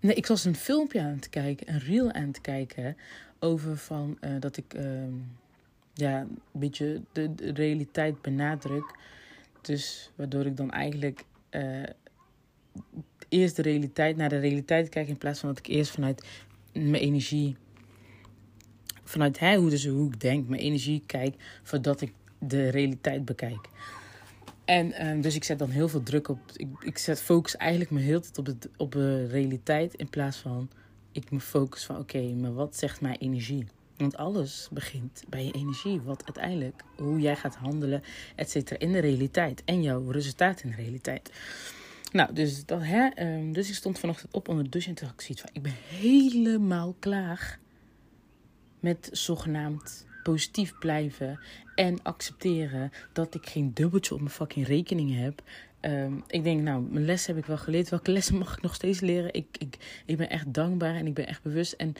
Nee, ik was een filmpje aan het kijken, een reel aan het kijken. Over van uh, dat ik uh, ja, een beetje de, realiteit benadruk. Dus waardoor ik dan eigenlijk uh, eerst de realiteit naar de realiteit kijk. In plaats van dat ik eerst vanuit mijn energie. Vanuit hè, hoe, dus, hoe ik denk, mijn energie kijk. Voordat ik de realiteit bekijk. En um, dus ik zet dan heel veel druk op. Ik, ik zet focus eigenlijk me heel tijd op de, op de realiteit. In plaats van ik me focus van oké, maar wat zegt mijn energie? Want alles begint bij je energie. Wat uiteindelijk, hoe jij gaat handelen, et cetera, in de realiteit. En jouw resultaat in de realiteit. Nou, dus, dat, hè, um, dus ik stond vanochtend op onder de douche en toen ik zoiets van... Ik ben helemaal klaar met zogenaamd positief blijven en accepteren dat ik geen dubbeltje op mijn fucking rekening heb. Um, ik denk, nou, mijn les heb ik wel geleerd. Welke lessen mag ik nog steeds leren? Ik, ik, ik ben echt dankbaar en ik ben echt bewust en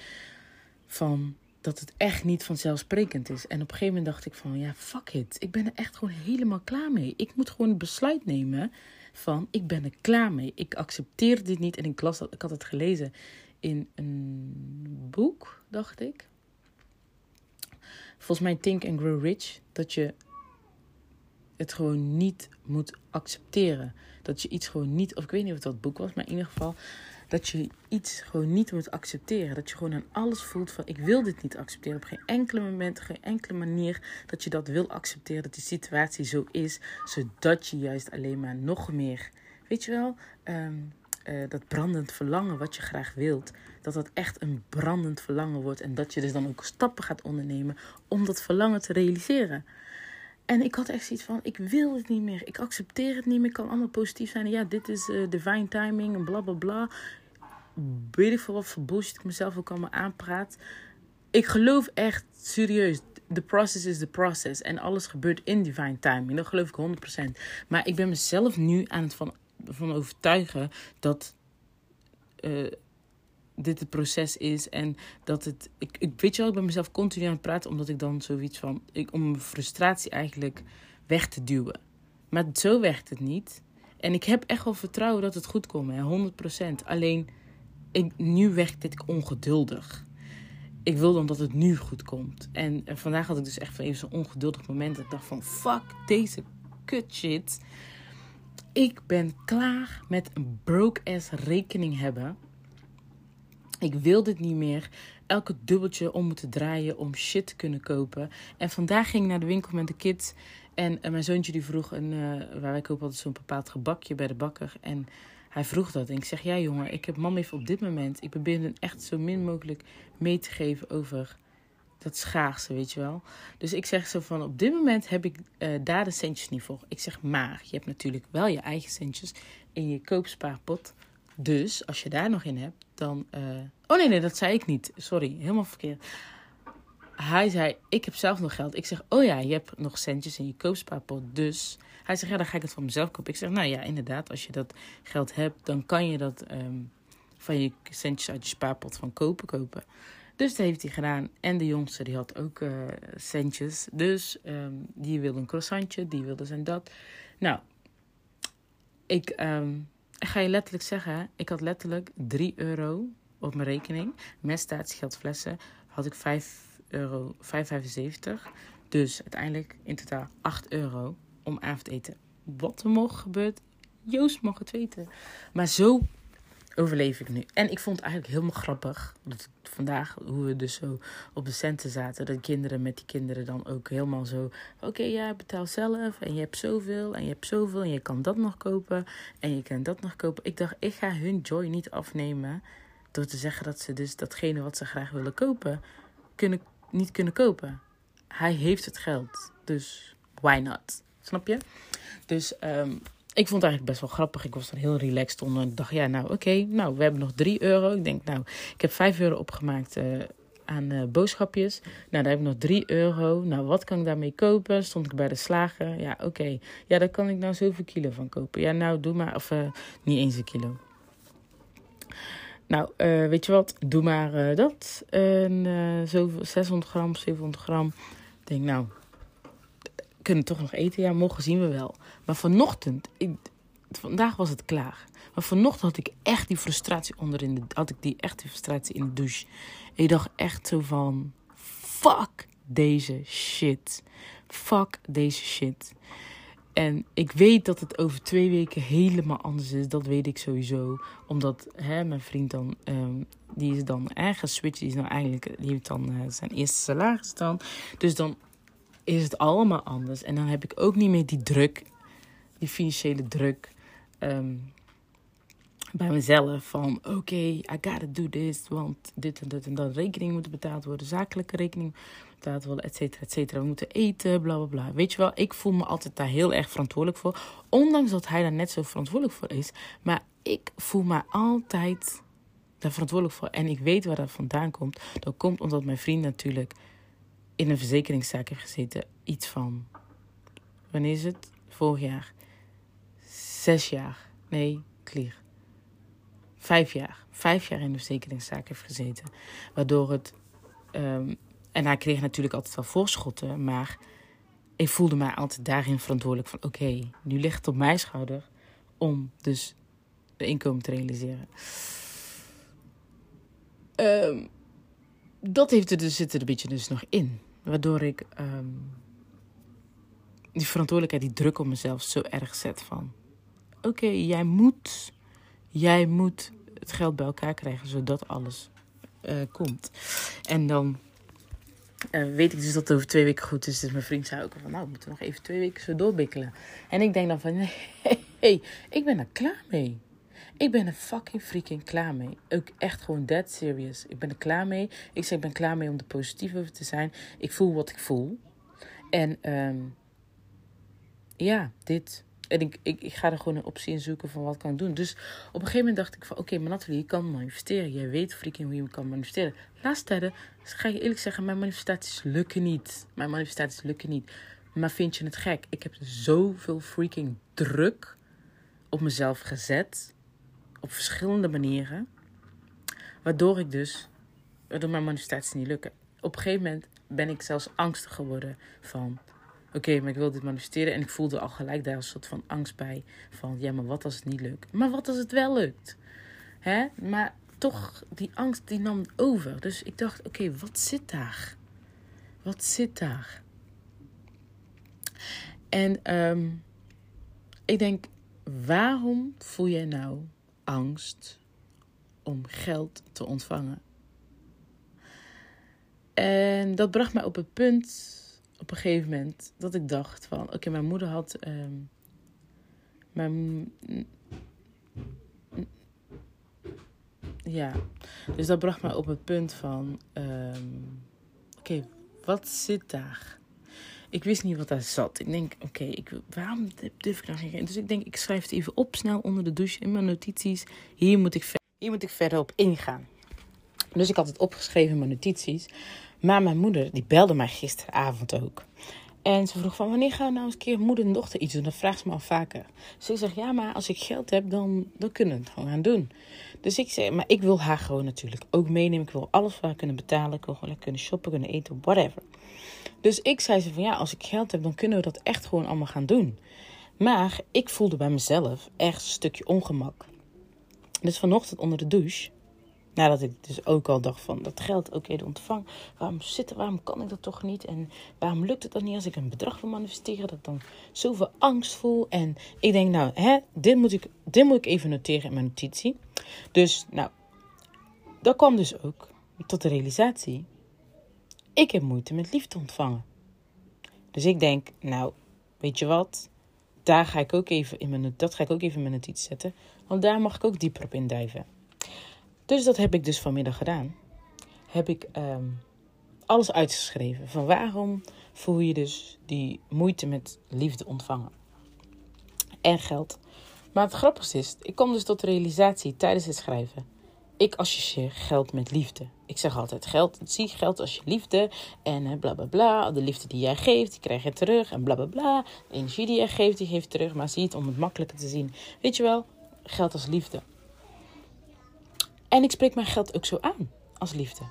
van dat het echt niet vanzelfsprekend is. En op een gegeven moment dacht ik van, ja, fuck it. Ik ben er echt gewoon helemaal klaar mee. Ik moet gewoon een besluit nemen van, ik ben er klaar mee. Ik accepteer dit niet. En ik, las ik had het gelezen in een boek, dacht ik volgens mij Think and Grow Rich, dat je het gewoon niet moet accepteren. Dat je iets gewoon niet, of ik weet niet of het dat boek was, maar in ieder geval dat je iets gewoon niet moet accepteren. Dat je gewoon aan alles voelt van ik wil dit niet accepteren. Op geen enkele moment, geen enkele manier dat je dat wil accepteren. Dat die situatie zo is, zodat je juist alleen maar nog meer, weet je wel, um, uh, dat brandend verlangen wat je graag wilt, dat dat echt een brandend verlangen wordt. En dat je dus dan ook stappen gaat ondernemen om dat verlangen te realiseren. En ik had echt zoiets van, ik wil het niet meer. Ik accepteer het niet meer. Ik kan allemaal positief zijn. ja, dit is uh, divine timing en bla bla bla. Ik wat voor bullshit ik mezelf ook allemaal aanpraat. Ik geloof echt serieus. The process is the process. En alles gebeurt in divine timing. Dat geloof ik 100%. Maar ik ben mezelf nu aan het van van overtuigen dat uh, dit het proces is en dat het. Ik, ik weet je wel, ik ben mezelf continu aan het praten omdat ik dan zoiets van. Ik, om mijn frustratie eigenlijk weg te duwen. Maar zo werkt het niet. En ik heb echt wel vertrouwen dat het goed komt, hè, 100%. Alleen ik, nu werkt dit ongeduldig. Ik wil dan dat het nu goed komt. En, en vandaag had ik dus echt even zo'n ongeduldig moment. Dat ik dacht van fuck deze kut shit. Ik ben klaar met een broke ass rekening hebben. Ik wil dit niet meer. Elke dubbeltje om moeten draaien om shit te kunnen kopen. En vandaag ging ik naar de winkel met de kids. En, mijn zoontje die vroeg, een, uh, waar wij kopen altijd zo'n bepaald gebakje bij de bakker. En hij vroeg dat. En ik zeg, ja jongen, ik heb mam even op dit moment. Ik probeer hem echt zo min mogelijk mee te geven over dat schaarse, weet je wel. Dus ik zeg zo van, op dit moment heb ik uh, daar de centjes niet voor. Ik zeg, maar je hebt natuurlijk wel je eigen centjes in je koopspaarpot. Dus als je daar nog in hebt, dan... Uh... Oh nee, nee, dat zei ik niet. Sorry, helemaal verkeerd. Hij zei, ik heb zelf nog geld. Ik zeg, oh ja, je hebt nog centjes in je koopspaarpot. Dus hij zegt, ja, dan ga ik het van mezelf kopen. Ik zeg, nou ja, inderdaad, als je dat geld hebt, dan kan je dat um, van je centjes uit je spaarpot van kopen kopen. Dus dat heeft hij gedaan. En de jongste, die had ook uh, centjes. Dus um, die wilde een croissantje, die wilde zijn dat. Nou, ik, ik ga je letterlijk zeggen, ik had letterlijk 3 euro op mijn rekening. Met staatsgeldflessen had ik 5 euro, 5,75. Dus uiteindelijk in totaal 8 euro om avondeten. Wat er morgen gebeurt, Joost mag het weten. Maar zo overleef ik nu. En ik vond het eigenlijk helemaal grappig. Dat vandaag, hoe we dus zo op de centen zaten. Dat kinderen met die kinderen dan ook helemaal zo. Oké, ja, betaal zelf. En je hebt zoveel. En je hebt zoveel. En je kan dat nog kopen. En je kan dat nog kopen. Ik dacht, ik ga hun joy niet afnemen. Door te zeggen dat ze dus datgene wat ze graag willen kopen. Kunnen, niet kunnen kopen. Hij heeft het geld. Dus why not? Snap je? Dus um, ik vond het eigenlijk best wel grappig. Ik was dan heel relaxed onder. Ik dacht, ja, nou oké, nou we hebben nog 3 euro. Ik denk, nou, ik heb 5 euro opgemaakt uh, aan uh, boodschapjes. Nou, daar heb ik nog 3 euro. Nou, wat kan ik daarmee kopen? Stond ik bij de slager. Ja, oké. Ja, daar kan ik nou zoveel kilo van kopen. Ja, nou, doe maar. Of uh, niet eens een kilo. Nou, weet je wat? Doe maar dat. En, zo 600 gram, 700 gram. Ik denk, nou, kunnen toch nog eten? Ja, morgen zien we wel. Maar vanochtend, vandaag was het klaar. Maar vanochtend had ik echt die frustratie onderin. De, had ik die echt die frustratie in de douche. Ik dacht echt zo van: fuck deze shit. Fuck deze shit. En ik weet dat het over twee weken helemaal anders is. Dat weet ik sowieso. Omdat hè, mijn vriend dan, um, die is dan ergens switch. Die is nou eigenlijk, die heeft dan uh, zijn eerste salaris dan. Dus dan is het allemaal anders. En dan heb ik ook niet meer die druk, die financiële druk um, bij mezelf. Van oké, okay, I gotta do this, want dit en dat en dat. Rekening moeten betaald worden, zakelijke rekening betaald worden, et cetera, et cetera. We moeten eten, bla bla bla. Weet je wel, ik voel me altijd daar heel erg verantwoordelijk voor. Ondanks dat hij daar net zo verantwoordelijk voor is. Maar ik voel me altijd daar verantwoordelijk voor. En ik weet waar dat vandaan komt. Dat komt omdat mijn vriend natuurlijk in een verzekeringszaak heeft gezeten. Iets van, wanneer is het? Vorig jaar. Zes jaar. Nee, clear. Vijf jaar. Vijf jaar in de verzekeringszaak heeft gezeten. Waardoor het. Um, en hij kreeg natuurlijk altijd wel voorschotten. Maar ik voelde mij altijd daarin verantwoordelijk van: oké, nu ligt het op mijn schouder om dus de inkomen te realiseren. Um, dat heeft er dus, zit er een beetje dus nog in. Waardoor ik um, die verantwoordelijkheid, die druk op mezelf zo erg zet van... Oké, jij moet, jij moet het geld bij elkaar krijgen zodat alles uh, komt. En dan uh, weet ik dus dat het over twee weken goed is. Dus mijn vriend zei ook van, nou, we moeten nog even twee weken zo doorbikkelen. En ik denk dan van, nee, hey, ik ben er klaar mee. Ik ben er fucking freaking klaar mee. Ook echt gewoon dead serious. Ik ben er klaar mee. Ik zeg, ik ben klaar mee om er positief over te zijn. Ik voel wat ik voel. En um, ja, dit. En ik, ik, ik ga er gewoon een optie in zoeken van wat kan ik doen. Dus op een gegeven moment dacht ik van... Oké, okay, maar Nathalie, je kan manifesteren. Jij weet freaking hoe je kan manifesteren. Laatste tijden, ga je eerlijk zeggen... Mijn manifestaties lukken niet. Mijn manifestaties lukken niet. Maar vind je het gek? Ik heb zoveel freaking druk op mezelf gezet op verschillende manieren. Waardoor ik dus, waardoor mijn manifestaties niet lukken. Op een gegeven moment ben ik zelfs angstig geworden van, oké, maar ik wil dit manifesteren. En ik voelde al gelijk daar een soort van angst bij. Van, ja, maar wat als het niet lukt? Maar wat als het wel lukt? Hè? Maar toch, die angst die nam over. Dus ik dacht, oké, wat zit daar? Wat zit daar? En um, ik denk, waarom voel jij nou angst om geld te ontvangen? En dat bracht mij op het punt, op een gegeven moment, dat ik dacht van... Oké, mijn moeder had... ehm, mijn, ja, dus dat bracht mij op het punt van... ehm, Oké, wat zit daar? Ik wist niet wat daar zat. Ik denk, oké, ik waarom durf ik nou geen... Dus ik denk, ik schrijf het even op snel onder de douche in mijn notities. Hier moet ik, ver- hier moet ik verder op ingaan. Dus ik had het opgeschreven in mijn notities. Maar mijn moeder, die belde mij gisteravond ook. En ze vroeg van, wanneer gaan we nou eens een keer moeder en dochter iets doen? Dat vraagt ze me al vaker. Dus ik zeg, ja, maar als ik geld heb, dan, dan kunnen we het gewoon gaan doen. Dus ik zei, maar ik wil haar gewoon natuurlijk ook meenemen. Ik wil alles voor haar kunnen betalen. Ik wil gewoon lekker kunnen shoppen, kunnen eten, whatever. Dus ik zei ze van, ja, als ik geld heb, dan kunnen we dat echt gewoon allemaal gaan doen. Maar ik voelde bij mezelf echt een stukje ongemak. Dus vanochtend onder de douche, nadat ik dus ook al dacht van dat geld ook eerder ontvang, waarom zit er, waarom kan ik dat toch niet? En waarom lukt het dan niet als ik een bedrag wil manifesteren, dat ik dan zoveel angst voel? En ik denk, nou, hè, dit, moet ik, dit moet ik even noteren in mijn notitie. Dus, nou, dat kwam dus ook tot de realisatie, ik heb moeite met liefde ontvangen. Dus ik denk, nou, weet je wat? Daar ga ik ook even in mijn, dat ga ik ook even in mijn notitie zetten. Want daar mag ik ook dieper op induiven. Dus dat heb ik dus vanmiddag gedaan. Heb ik ehm, alles uitgeschreven. Van waarom voel je dus die moeite met liefde ontvangen. En geld. Maar het grappigste is, ik kom dus tot de realisatie tijdens het schrijven. Ik associeer geld met liefde. Ik zeg altijd, geld, zie geld als je liefde. En eh, bla bla bla. De liefde die jij geeft, die krijg je terug. En bla bla bla. De energie die jij geeft, die geeft terug. Maar zie het om het makkelijker te zien. Weet je wel, geld als liefde. En ik spreek mijn geld ook zo aan, als liefde.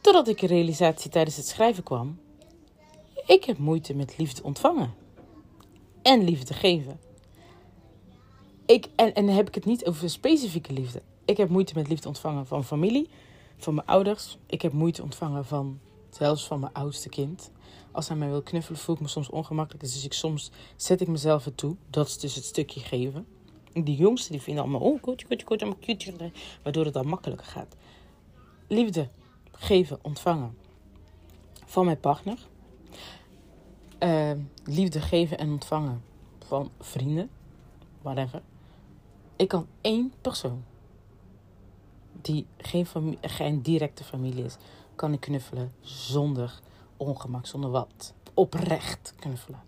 Totdat ik een realisatie tijdens het schrijven kwam. Ik heb moeite met liefde ontvangen. En liefde geven. Ik, en, en heb ik het niet over specifieke liefde. Ik heb moeite met liefde ontvangen van familie, van mijn ouders. Ik heb moeite ontvangen van zelfs van mijn oudste kind. Als hij mij wil knuffelen, voel ik me soms ongemakkelijk. Dus ik, soms zet ik mezelf het toe. Dat is dus het stukje geven. Die jongsten die vinden allemaal, oh, goed, goed, goed, allemaal cute. Waardoor het dan makkelijker gaat. Liefde, geven, ontvangen. Van mijn partner. Uh, liefde geven en ontvangen van vrienden. Whatever. Ik kan één persoon die geen, geen directe familie is, kan ik knuffelen zonder ongemak, zonder wat. Oprecht knuffelen.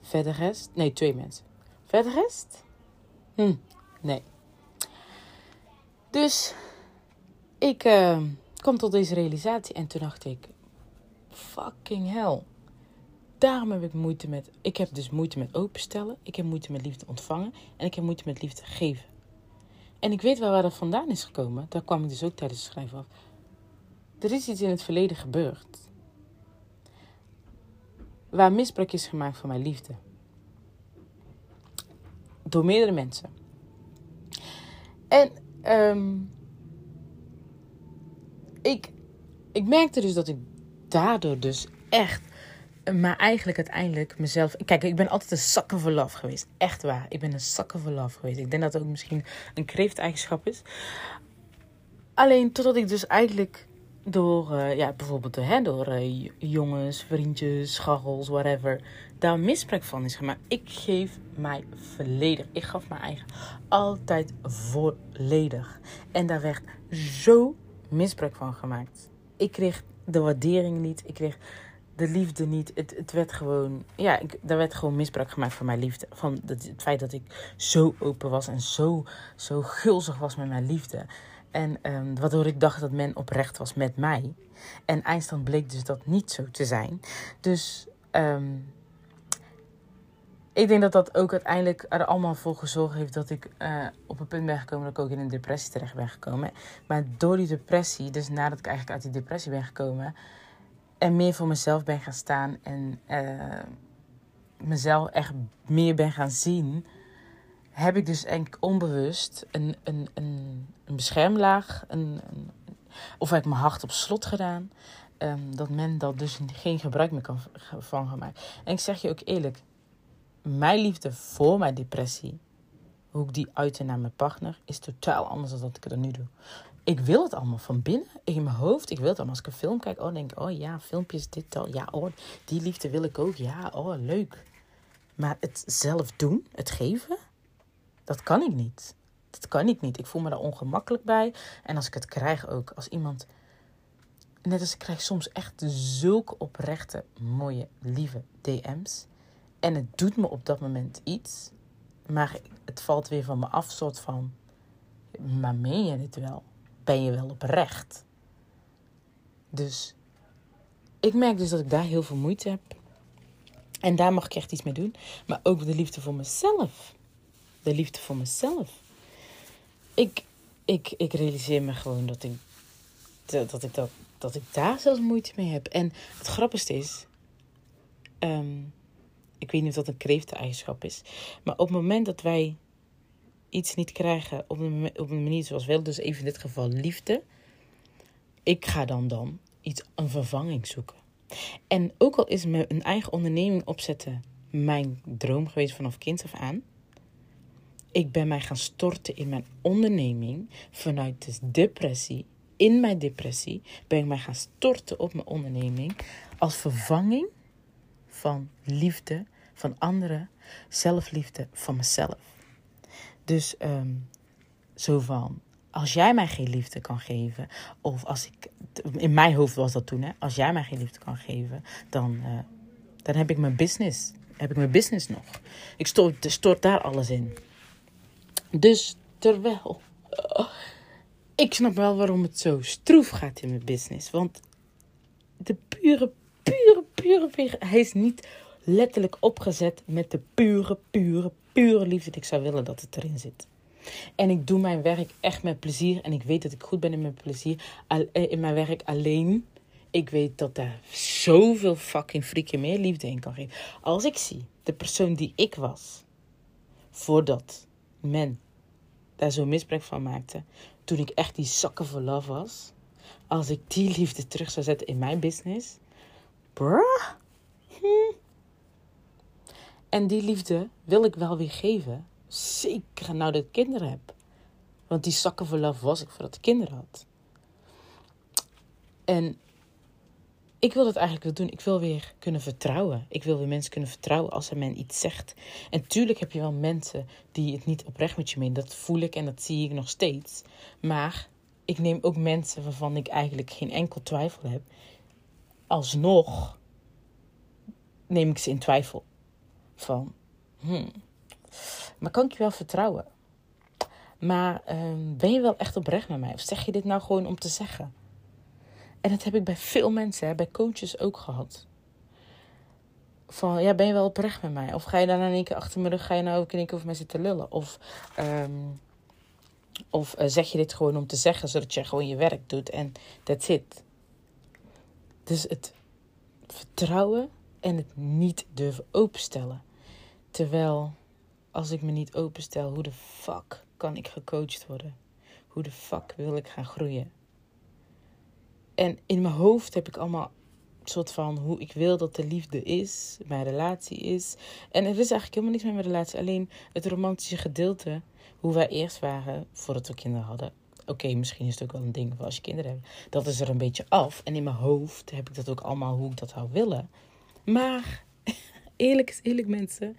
Verder rest? Nee, twee mensen. Verder rest? Hm, nee. Dus ik uh, kwam tot deze realisatie en toen dacht ik: fucking hell. Daarom heb ik moeite met. Ik heb dus moeite met openstellen. Ik heb moeite met liefde ontvangen. En ik heb moeite met liefde geven. En ik weet wel waar dat vandaan is gekomen. Daar kwam ik dus ook tijdens het schrijven af. Er is iets in het verleden gebeurd. Waar misbruik is gemaakt van mijn liefde. Door meerdere mensen. En um, ik, ik merkte dus dat ik daardoor dus echt maar eigenlijk uiteindelijk mezelf. Kijk, ik ben altijd een zakken voor love geweest. Echt waar. Ik ben een zakken voor love geweest. Ik denk dat het ook misschien een kreefteigenschap is. Alleen totdat ik dus eigenlijk door, uh, ja, bijvoorbeeld hè, door uh, jongens, vriendjes, scharrels, whatever, daar misbruik van is gemaakt. Ik geef mij volledig. Ik gaf mijn eigen altijd volledig. En daar werd zo misbruik van gemaakt. Ik kreeg de waardering niet. Ik kreeg de liefde niet. Het, het werd gewoon, ja, ik, er werd gewoon misbruik gemaakt van mijn liefde. Van het, het feit dat ik zo open was en zo, zo gulzig was met mijn liefde. En um, waardoor ik dacht dat men oprecht was met mij. En eindstand bleek dus dat niet zo te zijn. Dus um, ik denk dat dat ook uiteindelijk er allemaal voor gezorgd heeft dat ik uh, op een punt ben gekomen dat ik ook in een depressie terecht ben gekomen. Maar door die depressie, dus nadat ik eigenlijk uit die depressie ben gekomen en meer voor mezelf ben gaan staan en uh, mezelf echt meer ben gaan zien, heb ik dus eigenlijk onbewust een, een, een, beschermlaag, een, een, of heb ik mijn hart op slot gedaan, um, dat men dat dus geen gebruik meer kan van gemaakt. En ik zeg je ook eerlijk, mijn liefde voor mijn depressie, hoe ik die uitte naar mijn partner, is totaal anders dan dat ik het nu doe. Ik wil het allemaal van binnen, in mijn hoofd. Ik wil het allemaal. Als ik een film kijk, oh, denk ik, oh ja, filmpjes, dit al. Ja, oh, die liefde wil ik ook. Ja, oh, leuk. Maar het zelf doen, het geven, dat kan ik niet. Dat kan ik niet. Ik voel me daar ongemakkelijk bij. En als ik het krijg ook, als iemand... Net als ik krijg soms echt zulke oprechte, mooie, lieve DM's. En het doet me op dat moment iets. Maar het valt weer van me af, soort van... Maar meen je het wel? Ben je wel oprecht? Dus ik merk dus dat ik daar heel veel moeite heb. En daar mag ik echt iets mee doen. Maar ook de liefde voor mezelf. De liefde voor mezelf. Ik, ik, ik realiseer me gewoon dat ik, dat, ik dat, dat ik daar zelfs moeite mee heb. En het grappigste is. Ehm, ik weet niet of dat een kreefteneigenschap is. Maar op het moment dat wij iets niet krijgen op een, op een manier zoals wel, dus even in dit geval liefde. Ik ga dan dan iets, een vervanging zoeken. En ook al is me een eigen onderneming opzetten mijn droom geweest vanaf kind af aan. Ik ben mij gaan storten in mijn onderneming vanuit de depressie. In mijn depressie ben ik mij gaan storten op mijn onderneming als vervanging van liefde van anderen, zelfliefde van mezelf. Dus um, zo van, als jij mij geen liefde kan geven, of als ik, in mijn hoofd was dat toen, hè, als jij mij geen liefde kan geven, dan, uh, dan heb ik mijn business, heb ik mijn business nog. Ik stort, stort daar alles in. Dus terwijl, uh, ik snap wel waarom het zo stroef gaat in mijn business, want de pure, pure, pure, hij is niet letterlijk opgezet met de pure, pure, pure liefde ik zou willen dat het erin zit. En ik doe mijn werk echt met plezier. En ik weet dat ik goed ben in mijn plezier. Eh, in mijn werk alleen. Ik weet dat daar zoveel fucking freaking meer liefde in kan geven. Als ik zie de persoon die ik was. Voordat men daar zo misbruik van maakte. Toen ik echt die zakken voor love was. Als ik die liefde terug zou zetten in mijn business. Bruh. Hm. En die liefde wil ik wel weer geven. Zeker nou dat ik kinderen heb. Want die zakken voor love was ik voordat ik kinderen had. En ik wil dat eigenlijk wel doen. Ik wil weer kunnen vertrouwen. Ik wil weer mensen kunnen vertrouwen als er men iets zegt. En tuurlijk heb je wel mensen die het niet oprecht met je meen. Dat voel ik en dat zie ik nog steeds. Maar ik neem ook mensen waarvan ik eigenlijk geen enkel twijfel heb. Alsnog neem ik ze in twijfel van, hmm, maar kan ik je wel vertrouwen? Maar ehm, ben je wel echt oprecht met mij? Of zeg je dit nou gewoon om te zeggen? En dat heb ik bij veel mensen, hè, bij coaches ook gehad. Van, ja, ben je wel oprecht met mij? Of ga je dan in één keer achter mijn rug, ga je nou ook in één keer over mij zitten lullen? Of, ehm, of uh, zeg je dit gewoon om te zeggen, zodat je gewoon je werk doet en that's it. Dus het vertrouwen en het niet durven openstellen. Terwijl als ik me niet openstel, hoe de fuck kan ik gecoacht worden? Hoe de fuck wil ik gaan groeien? En in mijn hoofd heb ik allemaal soort van hoe ik wil dat de liefde is, mijn relatie is. En er is eigenlijk helemaal niks met mijn relatie. Alleen het romantische gedeelte, hoe wij eerst waren voordat we kinderen hadden. Oké, misschien is het ook wel een ding als je kinderen hebt. Dat is er een beetje af. En in mijn hoofd heb ik dat ook allemaal hoe ik dat zou willen. Maar eerlijk is eerlijk mensen,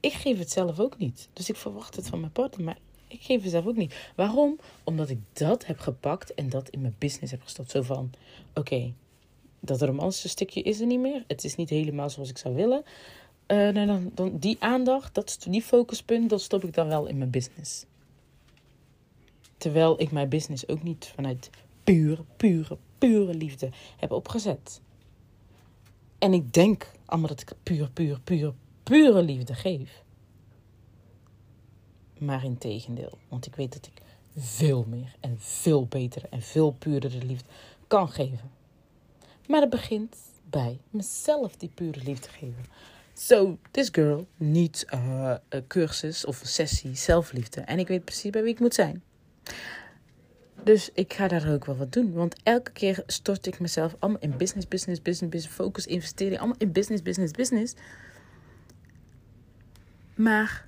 ik geef het zelf ook niet. Dus ik verwacht het van mijn partner, maar ik geef het zelf ook niet. Waarom? Omdat ik dat heb gepakt en dat in mijn business heb gestopt. Zo van, oké, dat romantische stukje is er niet meer. Het is niet helemaal zoals ik zou willen. Uh, nou dan, dan die aandacht, dat, die focuspunt, dat stop ik dan wel in mijn business. Terwijl ik mijn business ook niet vanuit pure, pure, pure liefde heb opgezet. En ik denk allemaal dat ik puur, puur, puur, pure liefde geef. Maar in tegendeel, want ik weet dat ik veel meer en veel betere en veel puurdere liefde kan geven. Maar het begint bij mezelf die pure liefde geven. So, this girl needs a, a cursus of een sessie zelfliefde. En ik weet precies bij wie ik moet zijn. Dus ik ga daar ook wel wat doen. Want elke keer stort ik mezelf allemaal in business, business, business, business, focus, investering. Allemaal in business, business, business. Maar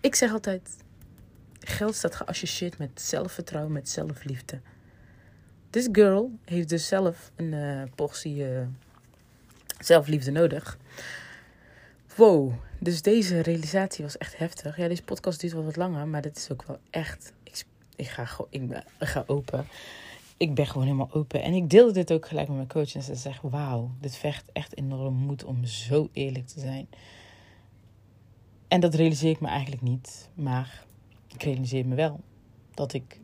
ik zeg altijd: geld staat geassocieerd met zelfvertrouwen, met zelfliefde. This girl heeft dus zelf een uh, portie uh, zelfliefde nodig. Wow, dus deze realisatie was echt heftig. Ja, deze podcast duurt wel wat langer, maar dit is ook wel echt. Ik, ga, ik ga open. Ik ben gewoon helemaal open. En ik deelde dit ook gelijk met mijn coach. En ze zegt: Wauw, dit vecht echt enorm moed om zo eerlijk te zijn. En dat realiseer ik me eigenlijk niet. Maar ik realiseer me wel dat ik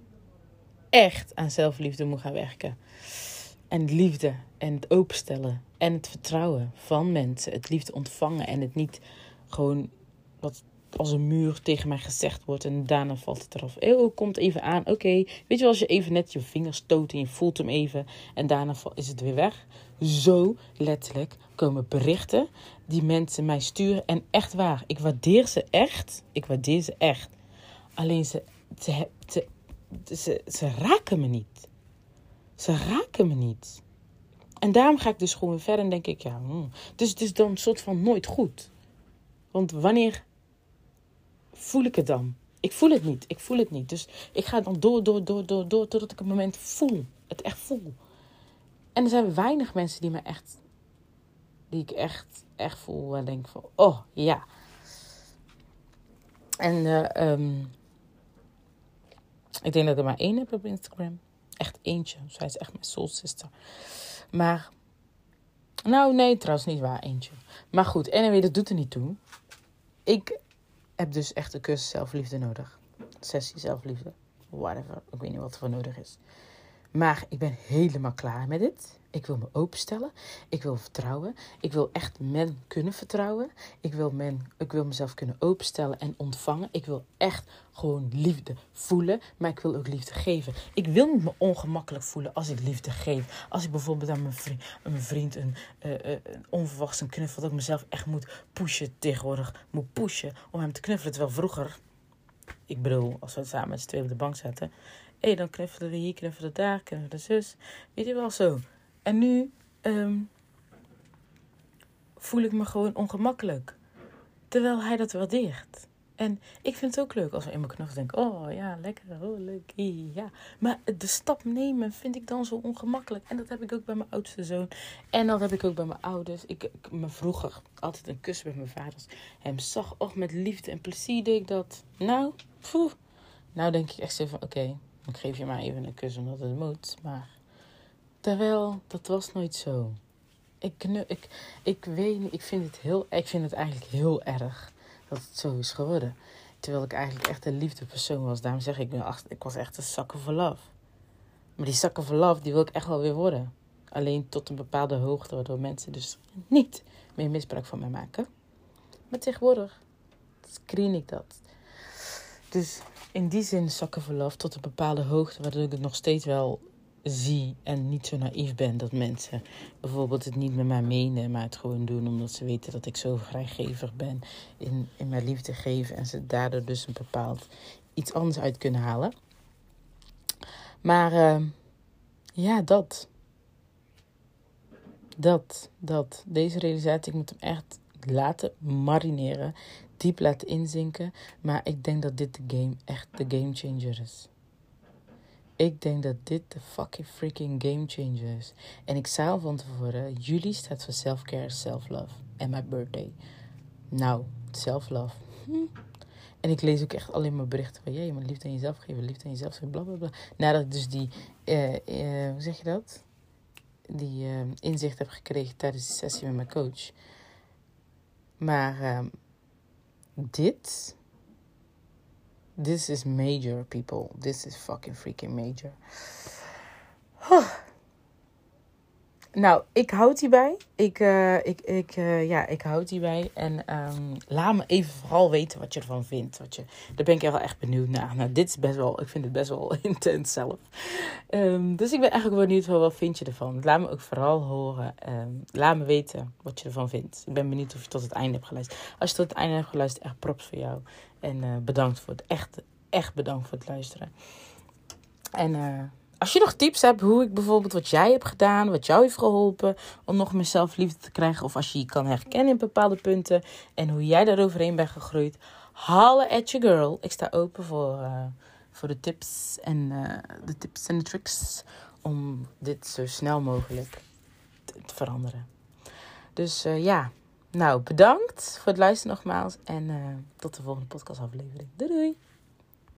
echt aan zelfliefde moet gaan werken. En liefde en het openstellen en het vertrouwen van mensen. Het liefde ontvangen en het niet gewoon wat als een muur tegen mij gezegd wordt en daarna valt het eraf. Oh, komt even aan. Oké, weet je wel, als je even net je vingers stoot en je voelt hem even en daarna is het weer weg. Zo letterlijk komen berichten die mensen mij sturen en echt waar. Ik waardeer ze echt. Ik waardeer ze echt. Alleen ze, ze, ze, ze, raken me niet. Ze raken me niet. En daarom ga ik dus gewoon verder en denk ik, ja, hmm. dus het is dan een soort van nooit goed. Want wanneer voel ik het dan? Ik voel het niet, ik voel het niet. Dus ik ga dan door, door, door, door, door, totdat ik het moment voel. Het echt voel. En er zijn weinig mensen die me echt, die ik echt, echt voel en denk van, oh ja. En uh, um, ik denk dat ik er maar één heb op Instagram. Echt eentje. Zij is echt mijn soul sister. Maar, nou nee, trouwens niet waar, eentje. Maar goed, anyway, dat doet er niet toe. Ik heb dus echt een cursus zelfliefde nodig. Sessie zelfliefde. Whatever. Ik weet niet wat er voor nodig is. Maar ik ben helemaal klaar met dit. Ik wil me openstellen. Ik wil vertrouwen. Ik wil echt men kunnen vertrouwen. Ik wil, men, ik wil mezelf kunnen openstellen en ontvangen. Ik wil echt gewoon liefde voelen. Maar ik wil ook liefde geven. Ik wil niet me ongemakkelijk voelen als ik liefde geef. Als ik bijvoorbeeld aan mijn vriend, vriend een, uh, een onverwachts knuffel. Dat ik mezelf echt moet pushen tegenwoordig. Moet pushen om hem te knuffelen. Terwijl vroeger, ik bedoel, als we samen met z'n tweeën op de bank zaten. Hé, hey, dan knuffelen we hier, knuffelen daar, knuffelen zus. Weet je wel zo. En nu um, voel ik me gewoon ongemakkelijk. Terwijl hij dat waardeert. En ik vind het ook leuk als we in mijn knuffel denken: oh ja, lekker, oh leuk, ja. Maar de stap nemen vind ik dan zo ongemakkelijk. En dat heb ik ook bij mijn oudste zoon. En dat heb ik ook bij mijn ouders. Ik, ik me vroeger altijd een kus bij mijn vaders. Hem zag, och, met liefde en plezier deed ik dat. Nou, poeh. Nou denk ik echt zo van: oké, ik geef je maar even een kus omdat het moet. Maar Terwijl, dat was nooit zo. Ik, ik, ik weet niet, ik vind, het heel, ik vind het eigenlijk heel erg dat het zo is geworden. Terwijl ik eigenlijk echt een liefdepersoon was. Daarom zeg ik, ik was echt een zakken voor love. Maar die zakken voor love, die wil ik echt wel weer worden. Alleen tot een bepaalde hoogte, waardoor mensen dus niet meer misbruik van mij maken. Maar tegenwoordig screen ik dat. Dus in die zin zakken voor love tot een bepaalde hoogte, waardoor ik het nog steeds wel zie en niet zo naïef ben dat mensen bijvoorbeeld het niet met mij menen, maar het gewoon doen omdat ze weten dat ik zo vrijgevig ben in, in mijn liefde geven en ze daardoor dus een bepaald iets anders uit kunnen halen. Maar uh, ja, dat. Dat, dat. Deze realisatie, ik moet hem echt laten marineren, diep laten inzinken. Maar ik denk dat dit de game echt de game changer is. Ik denk dat dit de fucking freaking game changer is. En ik zei van tevoren, juli staat voor self-care, self-love. En mijn birthday. Nou, self-love. Hm. En ik lees ook echt alleen maar berichten van... je moet liefde aan jezelf geven, liefde aan jezelf geven, bla bla bla. Nadat ik dus die... Uh, uh, hoe zeg je dat? Die uh, inzicht heb gekregen tijdens de sessie met mijn coach. Maar ehm, dit This is major, people. This is fucking freaking major. Nou, ik houd hierbij. Ik, uh, ik, ik, uh, ja, ik houd hierbij. En um, laat me even vooral weten wat je ervan vindt. Wat je, daar ben ik wel echt benieuwd naar. Nou, dit is best wel, ik vind het best wel intens zelf. Um, dus ik ben eigenlijk benieuwd van wat vind je ervan. Laat me ook vooral horen. Um, laat me weten wat je ervan vindt. Ik ben benieuwd of je tot het einde hebt geluisterd. Als je tot het einde hebt geluisterd, echt props voor jou. En uh, bedankt voor het echt, echt bedankt voor het luisteren. En als je nog tips hebt hoe ik bijvoorbeeld wat jij hebt gedaan, wat jou heeft geholpen om nog meer zelfliefde te krijgen, of als je je kan herkennen in bepaalde punten en hoe jij daaroverheen bent gegroeid, halen at your girl. Ik sta open voor, uh, voor de tips en uh, de tips en de tricks om dit zo snel mogelijk te, veranderen. Dus uh, ja, nou bedankt voor het luisteren nogmaals en tot de volgende podcastaflevering. Doei doei!